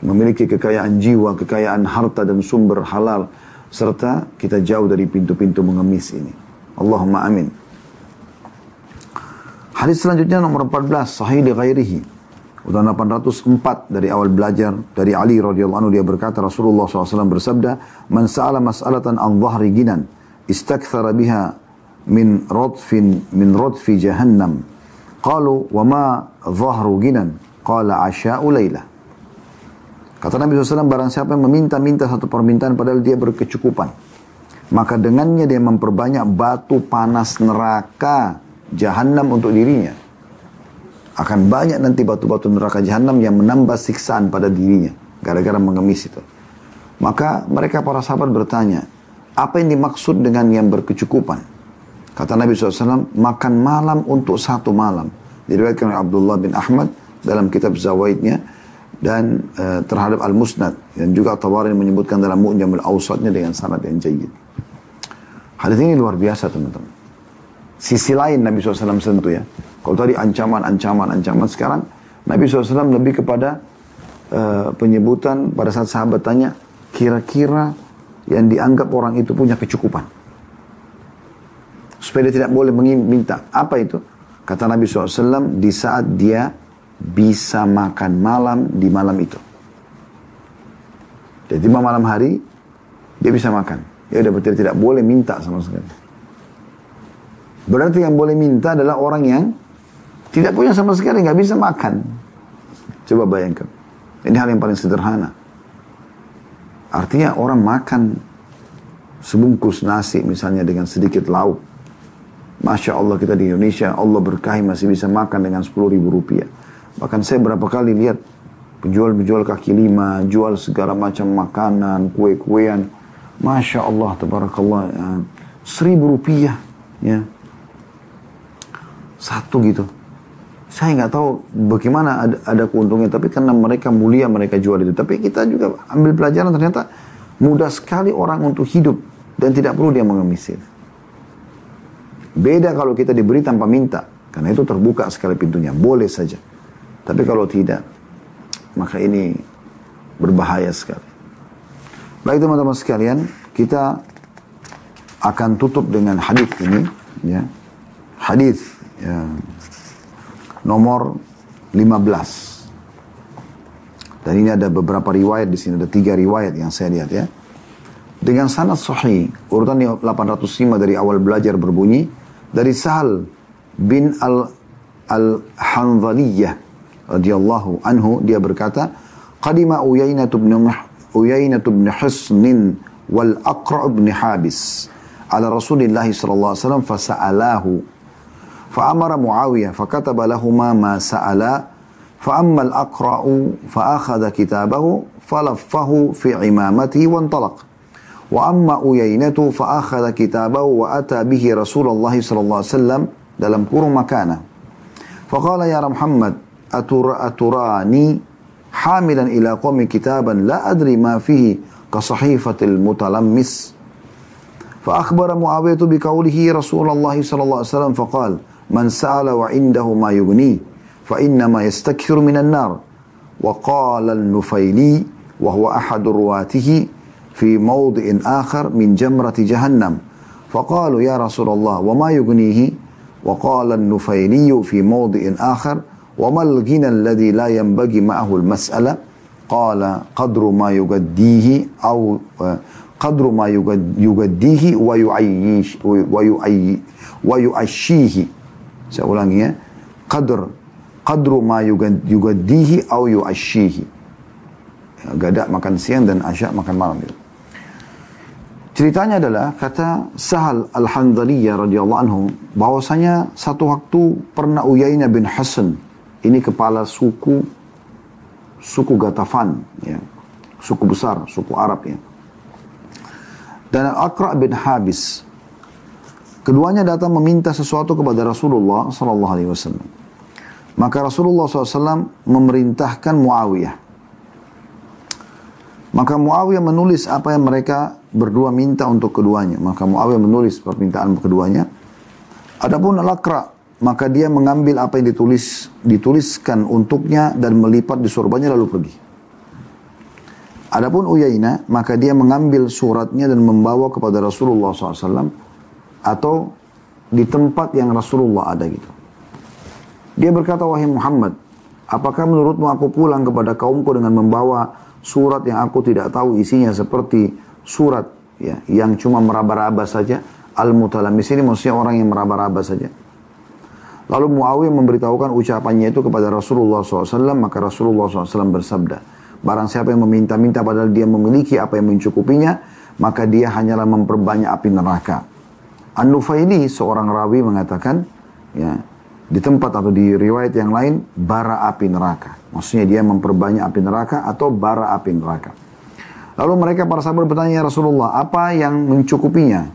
[SPEAKER 1] memiliki kekayaan jiwa, kekayaan harta dan sumber halal, serta kita jauh dari pintu-pintu mengemis ini. Allahumma amin. Hadis selanjutnya nomor 14, sahih di ghairihi. Udah 804 dari awal belajar dari Ali radhiyallahu anhu dia berkata Rasulullah SAW bersabda, "Man sa'ala mas'alatan an dhahri ginan, istakthara biha min radfin min radfi jahannam." Qalu, "Wa ma dhahru ginan?" Qala, "Asha'u lailah." Kata Nabi SAW, barang siapa yang meminta-minta satu permintaan padahal dia berkecukupan. Maka dengannya dia memperbanyak batu panas neraka jahanam untuk dirinya. Akan banyak nanti batu-batu neraka jahanam yang menambah siksaan pada dirinya. Gara-gara mengemis itu. Maka mereka para sahabat bertanya, apa yang dimaksud dengan yang berkecukupan? Kata Nabi SAW, makan malam untuk satu malam. Diriwayatkan oleh Abdullah bin Ahmad dalam kitab Zawaidnya dan uh, terhadap Al-Musnad dan juga Tawarin menyebutkan dalam Mu'jamul Awsatnya dengan sanad yang jayid. Hadis ini luar biasa teman-teman. Sisi lain Nabi SAW sentuh ya. Kalau tadi ancaman, ancaman, ancaman sekarang Nabi SAW lebih kepada uh, penyebutan pada saat sahabat tanya kira-kira yang dianggap orang itu punya kecukupan. Supaya dia tidak boleh meminta. Apa itu? Kata Nabi SAW di saat dia bisa makan malam di malam itu. Jadi malam hari dia bisa makan. Ya udah berarti tidak boleh minta sama sekali. Berarti yang boleh minta adalah orang yang tidak punya sama sekali, nggak bisa makan. Coba bayangkan. Ini hal yang paling sederhana. Artinya orang makan sebungkus nasi misalnya dengan sedikit lauk. Masya Allah kita di Indonesia, Allah berkahi masih bisa makan dengan 10 ribu rupiah. Bahkan saya berapa kali lihat penjual-penjual kaki lima, jual segala macam makanan, kue-kuean. Masya Allah, tabarakallah. Ya. Seribu rupiah. Ya. Satu gitu. Saya nggak tahu bagaimana ada, ada keuntungannya, tapi karena mereka mulia mereka jual itu. Tapi kita juga ambil pelajaran ternyata mudah sekali orang untuk hidup dan tidak perlu dia mengemis. Beda kalau kita diberi tanpa minta, karena itu terbuka sekali pintunya, boleh saja. Tapi kalau tidak, maka ini berbahaya sekali. Baik teman-teman sekalian, kita akan tutup dengan hadis ini, ya. Hadis ya, nomor 15. Dan ini ada beberapa riwayat di sini, ada tiga riwayat yang saya lihat ya. Dengan sanad sahih, urutan 805 dari awal belajar berbunyi, dari Sahal bin al al-Hanzaliyah radhiyallahu anhu dia berkata qadima Uyainah bin Uyainah bin Husn wal Aqra bin Habis ala Rasulillah sallallahu alaihi wasallam fasa'alahu فأمر معاوية فكتب لهما ما سألا فأما الأقرأ فأخذ كتابه فلفه في عمامته وانطلق وأما أيينة فأخذ كتابه وأتى به رسول الله صلى الله عليه وسلم دلم كور مكانه. فقال يا محمد أتر أتراني حاملا إلى قوم كتابا لا أدري ما فيه كصحيفة المتلمس فأخبر معاوية بقوله رسول الله صلى الله عليه وسلم فقال من سأل وعنده ما يغني فإنما يستكثر من النار. وقال النفيلي وهو أحد رواته في موضع آخر من جمرة جهنم. فقالوا يا رسول الله وما يغنيه؟ وقال النفيلي في موضع آخر وما الغنى الذي لا ينبغي معه المسألة؟ قال قدر ما يقديه أو قدر ما يقديه ويعيش ويعي ويعشيه. Saya ulangi ya. qadr qadru ma yugaddihi au yu'ashihi gadak makan siang dan asya makan Ceritanya adalah kata Sahal Al-Handaliyah radhiyallahu anhu bahwasanya satu waktu pernah Uyainah bin Hasan ini kepala suku suku Gatafan ya suku besar suku Arab ya. Dan Al-Aqra bin Habis keduanya datang meminta sesuatu kepada Rasulullah sallallahu alaihi wasallam. Maka Rasulullah SAW memerintahkan Muawiyah maka Muawiyah menulis apa yang mereka berdua minta untuk keduanya. Maka Muawiyah menulis permintaan keduanya. Adapun Al-Aqra, maka dia mengambil apa yang ditulis dituliskan untuknya dan melipat di sorbannya lalu pergi. Adapun Uyaina, maka dia mengambil suratnya dan membawa kepada Rasulullah SAW atau di tempat yang Rasulullah ada gitu. Dia berkata, wahai Muhammad, apakah menurutmu aku pulang kepada kaumku dengan membawa surat yang aku tidak tahu isinya seperti surat ya yang cuma meraba-raba saja al-mutalamis ini maksudnya orang yang meraba-raba saja. Lalu Muawiyah memberitahukan ucapannya itu kepada Rasulullah SAW maka Rasulullah SAW bersabda barang siapa yang meminta-minta padahal dia memiliki apa yang mencukupinya maka dia hanyalah memperbanyak api neraka. An-Nufaili seorang rawi mengatakan ya di tempat atau di riwayat yang lain bara api neraka. Maksudnya dia memperbanyak api neraka atau bara api neraka. Lalu mereka para sahabat bertanya ya Rasulullah, apa yang mencukupinya?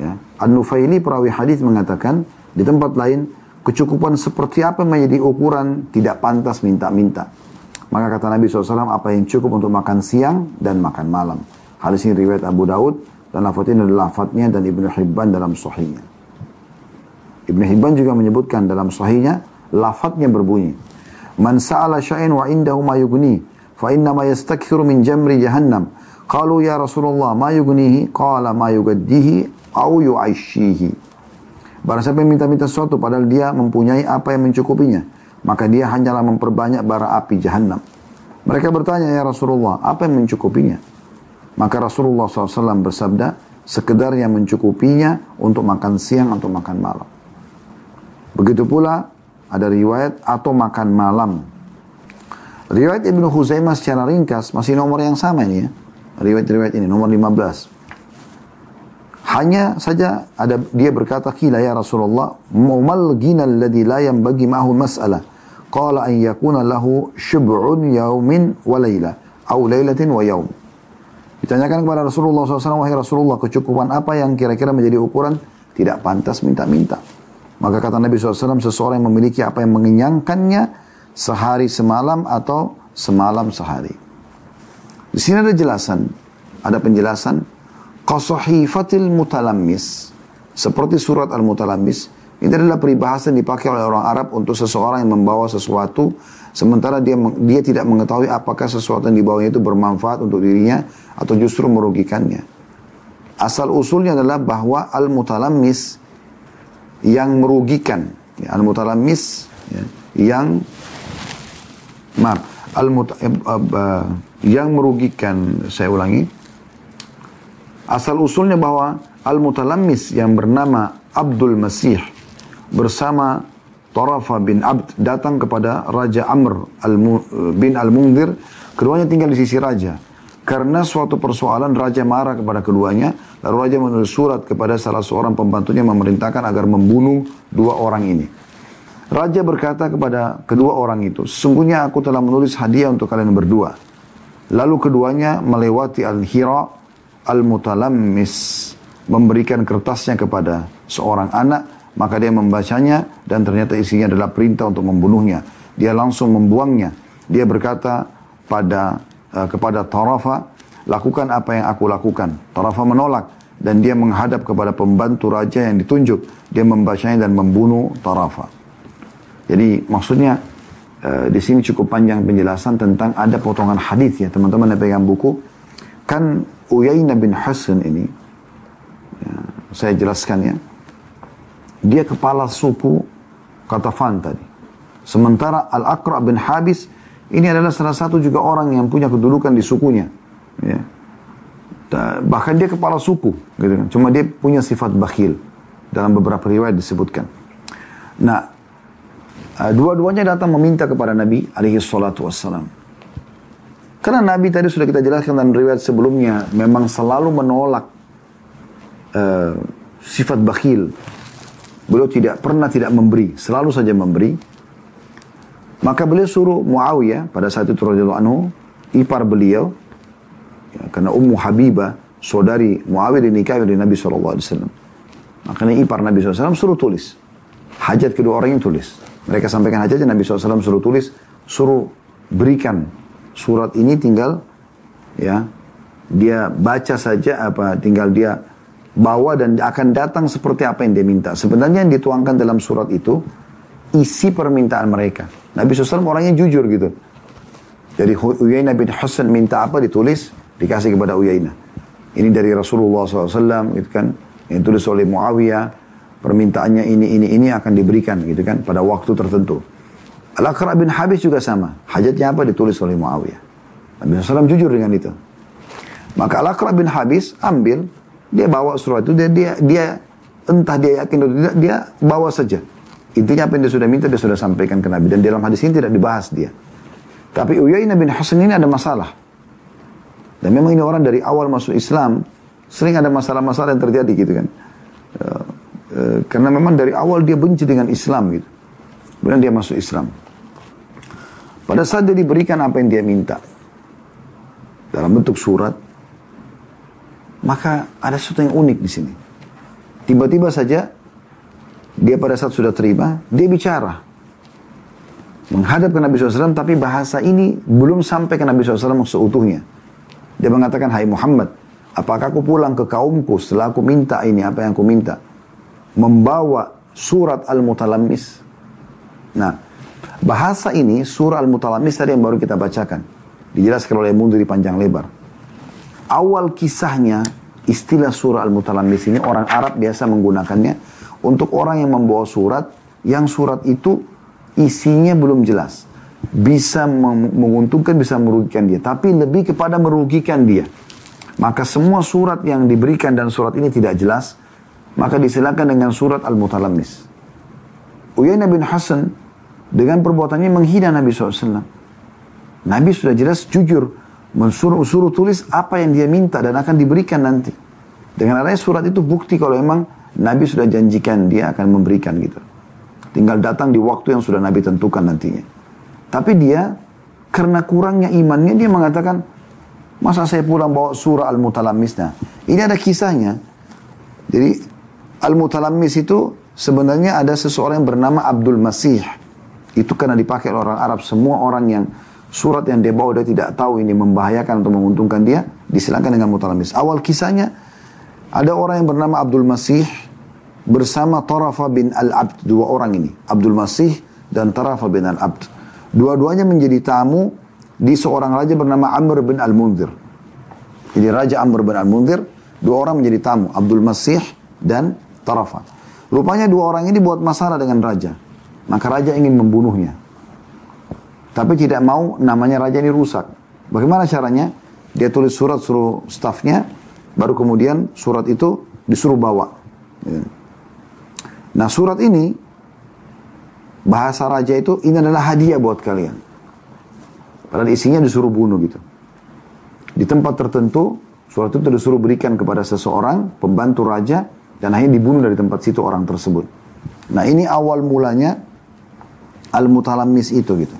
[SPEAKER 1] Ya. An-Nufaili perawi hadis mengatakan di tempat lain kecukupan seperti apa menjadi ukuran tidak pantas minta-minta. Maka kata Nabi SAW apa yang cukup untuk makan siang dan makan malam. Hadis ini riwayat Abu Daud dan lafaz ini adalah lafadznya dan Ibnu Hibban dalam sahihnya. Ibn Hibban juga menyebutkan dalam sahihnya, lafadznya berbunyi. Man sa'ala sya'in wa indahu ma yugni, fa inna ma yastakthiru min jamri jahannam. Qalu ya Rasulullah ma yugnihi, qala ma yugaddihi, au yu'aishihi. Barang siapa yang minta-minta sesuatu padahal dia mempunyai apa yang mencukupinya, maka dia hanyalah memperbanyak bara api jahannam. Mereka bertanya, ya Rasulullah, apa yang mencukupinya? Maka Rasulullah SAW bersabda, sekedar yang mencukupinya untuk makan siang atau makan malam. Begitu pula ada riwayat atau makan malam. Riwayat Ibnu Huzaimah secara ringkas masih nomor yang sama ini ya. Riwayat-riwayat ini nomor 15. Hanya saja ada dia berkata kila ya Rasulullah mumal ginal ladzi la bagi ma'hu mas'alah. Qala an yakuna lahu syub'un yaumin wa laila au lailatin wa yaum. Ditanyakan kepada Rasulullah SAW, wahai Rasulullah, kecukupan apa yang kira-kira menjadi ukuran tidak pantas minta-minta. Maka kata Nabi SAW, seseorang yang memiliki apa yang mengenyangkannya sehari semalam atau semalam sehari. Di sini ada jelasan, ada penjelasan qasahifatil mutalammis seperti surat al-mutalammis ini adalah peribahasa yang dipakai oleh orang Arab untuk seseorang yang membawa sesuatu sementara dia dia tidak mengetahui apakah sesuatu yang dibawanya itu bermanfaat untuk dirinya atau justru merugikannya. Asal usulnya adalah bahwa al-mutalammis yang merugikan. Ya, al-mutalamis ya, yang maaf al uh, uh, yang merugikan saya ulangi asal usulnya bahwa al-mutalamis yang bernama Abdul Masih bersama Tarafa bin Abd datang kepada Raja Amr bin Al-Mungdir keduanya tinggal di sisi raja karena suatu persoalan raja marah kepada keduanya, lalu raja menulis surat kepada salah seorang pembantunya memerintahkan agar membunuh dua orang ini. Raja berkata kepada kedua orang itu, sesungguhnya aku telah menulis hadiah untuk kalian berdua. Lalu keduanya melewati Al-Hira Al-Mutalammis, memberikan kertasnya kepada seorang anak, maka dia membacanya dan ternyata isinya adalah perintah untuk membunuhnya. Dia langsung membuangnya. Dia berkata pada uh, kepada Tarafa, lakukan apa yang aku lakukan. Tarafa menolak dan dia menghadap kepada pembantu raja yang ditunjuk. Dia membacanya dan membunuh Tarafa. Jadi maksudnya uh, di sini cukup panjang penjelasan tentang ada potongan hadis ya teman-teman yang pegang buku. Kan Uyainah bin Hasan ini, ya, saya jelaskan ya. dia kepala suku Katafan tadi. Sementara Al-Aqra bin Habis ini adalah salah satu juga orang yang punya kedudukan di sukunya. Ya. Bahkan dia kepala suku, gitu kan. Cuma dia punya sifat bakhil. Dalam beberapa riwayat disebutkan. Nah, uh, dua-duanya datang meminta kepada Nabi alaihi salatu wassalam. Karena Nabi tadi sudah kita jelaskan dalam riwayat sebelumnya memang selalu menolak uh, sifat bakhil. Beliau tidak pernah tidak memberi, selalu saja memberi. Maka beliau suruh Muawiyah pada saat itu radhiyallahu anhu, ipar beliau ya, karena Ummu Habibah saudari Muawiyah dinikahi oleh Nabi SAW. Makanya ipar Nabi SAW suruh tulis. Hajat kedua orang yang tulis. Mereka sampaikan hajatnya Nabi SAW suruh tulis, suruh berikan surat ini tinggal ya dia baca saja apa tinggal dia bawa dan akan datang seperti apa yang dia minta. Sebenarnya yang dituangkan dalam surat itu isi permintaan mereka. Nabi SAW orangnya jujur gitu. Jadi Uyainah bin Hasan minta apa ditulis, dikasih kepada Uyainah. Ini dari Rasulullah SAW gitu kan yang tulis oleh Muawiyah permintaannya ini ini ini akan diberikan gitu kan pada waktu tertentu. Al-Aqra bin Habis juga sama. Hajatnya apa ditulis oleh Muawiyah. Nabi SAW jujur dengan itu. Maka Al-Aqra bin Habis ambil, dia bawa surat itu, dia, dia, dia entah dia yakin atau tidak, dia bawa saja. Intinya apa yang dia sudah minta, dia sudah sampaikan ke Nabi. Dan dalam hadis ini tidak dibahas dia. Tapi Uyainah bin Hasan ini ada masalah. Dan memang ini orang dari awal masuk Islam, Sering ada masalah-masalah yang terjadi gitu kan. Uh, uh, karena memang dari awal dia benci dengan Islam gitu. Kemudian dia masuk Islam. Pada saat dia diberikan apa yang dia minta. Dalam bentuk surat. Maka ada sesuatu yang unik di sini. Tiba-tiba saja dia pada saat sudah terima, dia bicara. Menghadap ke Nabi SAW, tapi bahasa ini belum sampai ke Nabi SAW seutuhnya. Dia mengatakan, Hai Muhammad, Apakah aku pulang ke kaumku setelah aku minta ini, apa yang aku minta? Membawa surat Al-Mutalammis. Nah, bahasa ini, surah Al-Mutalammis tadi yang baru kita bacakan. Dijelaskan oleh Mundur di panjang lebar. Awal kisahnya, istilah surah Al-Mutalammis ini, orang Arab biasa menggunakannya untuk orang yang membawa surat, yang surat itu isinya belum jelas. Bisa menguntungkan, bisa merugikan dia. Tapi lebih kepada merugikan dia. Maka semua surat yang diberikan dan surat ini tidak jelas, maka disilakan dengan surat Al-Mutalammis. Uyainah bin Hasan dengan perbuatannya menghina Nabi SAW. Nabi sudah jelas jujur mensuruh suruh tulis apa yang dia minta dan akan diberikan nanti. Dengan adanya surat itu bukti kalau memang Nabi sudah janjikan dia akan memberikan gitu. Tinggal datang di waktu yang sudah Nabi tentukan nantinya. Tapi dia karena kurangnya imannya dia mengatakan Masa saya pulang bawa surah Al-Mutalammis? Nah, ini ada kisahnya. Jadi, Al-Mutalammis itu sebenarnya ada seseorang yang bernama Abdul Masih. Itu karena dipakai oleh orang Arab. Semua orang yang surat yang dia bawa dia tidak tahu ini membahayakan atau menguntungkan dia, disilakan dengan Mutalammis. Awal kisahnya, ada orang yang bernama Abdul Masih bersama Tarafa bin Al-Abd. Dua orang ini. Abdul Masih dan Tarafa bin Al-Abd. Dua-duanya menjadi tamu di seorang raja bernama Amr bin Al-Munzir. Jadi Raja Amr bin Al-Munzir, dua orang menjadi tamu, Abdul Masih dan Tarafa. Rupanya dua orang ini buat masalah dengan raja. Maka raja ingin membunuhnya. Tapi tidak mau namanya raja ini rusak. Bagaimana caranya? Dia tulis surat suruh stafnya, baru kemudian surat itu disuruh bawa. Nah surat ini, bahasa raja itu, ini adalah hadiah buat kalian. Padahal isinya disuruh bunuh gitu. Di tempat tertentu, surat itu disuruh berikan kepada seseorang, pembantu raja, dan akhirnya dibunuh dari tempat situ orang tersebut. Nah ini awal mulanya Al-Mutalamis itu gitu.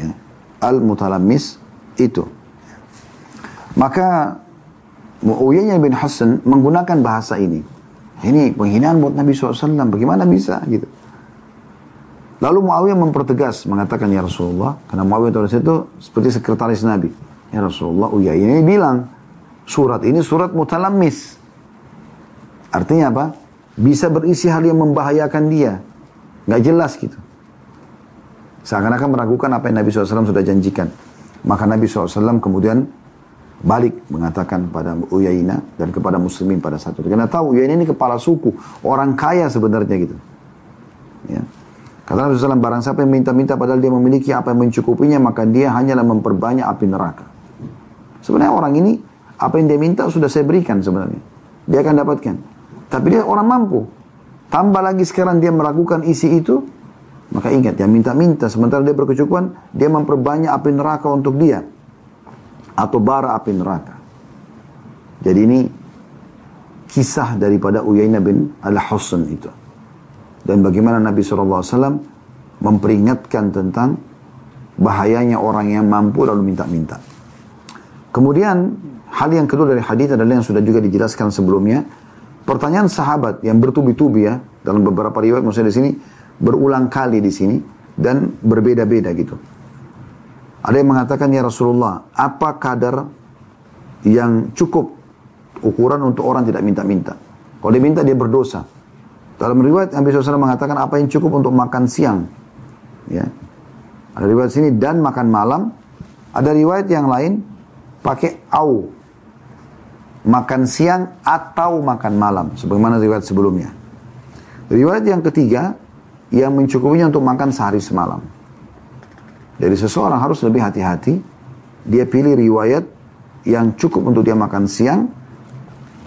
[SPEAKER 1] Ya. Al-Mutalamis itu. Maka Uyainah bin Hasan menggunakan bahasa ini. Ini penghinaan buat Nabi SAW. Bagaimana bisa gitu. Lalu Muawiyah mempertegas mengatakan ya Rasulullah karena Muawiyah pada itu seperti sekretaris Nabi. Ya Rasulullah Uyai ini bilang surat ini surat mutalammis. Artinya apa? Bisa berisi hal yang membahayakan dia. Nggak jelas gitu. Seakan-akan meragukan apa yang Nabi SAW sudah janjikan. Maka Nabi SAW kemudian balik mengatakan pada Uyaina dan kepada muslimin pada saat itu. Karena tahu Uyaina ini kepala suku, orang kaya sebenarnya gitu. Ya. Kata Nabi SAW, barang siapa yang minta-minta padahal dia memiliki apa yang mencukupinya, maka dia hanyalah memperbanyak api neraka. Sebenarnya orang ini, apa yang dia minta sudah saya berikan sebenarnya. Dia akan dapatkan. Tapi dia orang mampu. Tambah lagi sekarang dia melakukan isi itu, maka ingat, yang minta-minta, sementara dia berkecukupan, dia memperbanyak api neraka untuk dia atau bara api neraka. Jadi ini kisah daripada Uyainah bin Al-Husn itu. Dan bagaimana Nabi SAW memperingatkan tentang bahayanya orang yang mampu lalu minta-minta. Kemudian hal yang kedua dari hadis adalah yang sudah juga dijelaskan sebelumnya. Pertanyaan sahabat yang bertubi-tubi ya dalam beberapa riwayat maksudnya di sini berulang kali di sini dan berbeda-beda gitu. Ada yang mengatakan ya Rasulullah, apa kadar yang cukup ukuran untuk orang tidak minta-minta? Kalau dia minta dia berdosa. Dalam riwayat Nabi SAW mengatakan apa yang cukup untuk makan siang. Ya. Ada riwayat sini dan makan malam. Ada riwayat yang lain pakai au. Makan siang atau makan malam. Sebagaimana riwayat sebelumnya. Riwayat yang ketiga yang mencukupinya untuk makan sehari semalam. Jadi seseorang harus lebih hati-hati. Dia pilih riwayat yang cukup untuk dia makan siang.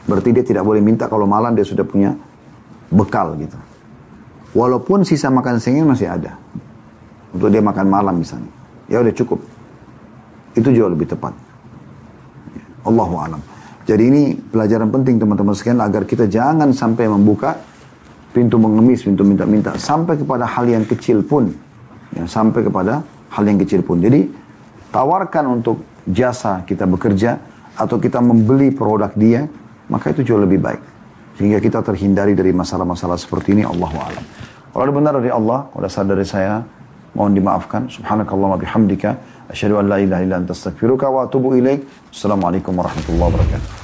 [SPEAKER 1] Berarti dia tidak boleh minta kalau malam dia sudah punya bekal gitu. Walaupun sisa makan siangnya masih ada. Untuk dia makan malam misalnya. Ya udah cukup. Itu jauh lebih tepat. Allahu alam. Jadi ini pelajaran penting teman-teman sekalian agar kita jangan sampai membuka pintu mengemis, pintu minta-minta sampai kepada hal yang kecil pun. Ya, sampai kepada hal yang kecil pun. Jadi tawarkan untuk jasa kita bekerja atau kita membeli produk dia, maka itu jauh lebih baik. Sehingga kita terhindari dari masalah-masalah seperti ini, Allah alam. Kalau ada benar dari Allah, kalau ada salah dari saya, mohon dimaafkan. Subhanakallah bihamdika. Asyhadu an la ilaha illa anta astaghfiruka wa atubu ilaik. Assalamualaikum warahmatullahi wabarakatuh.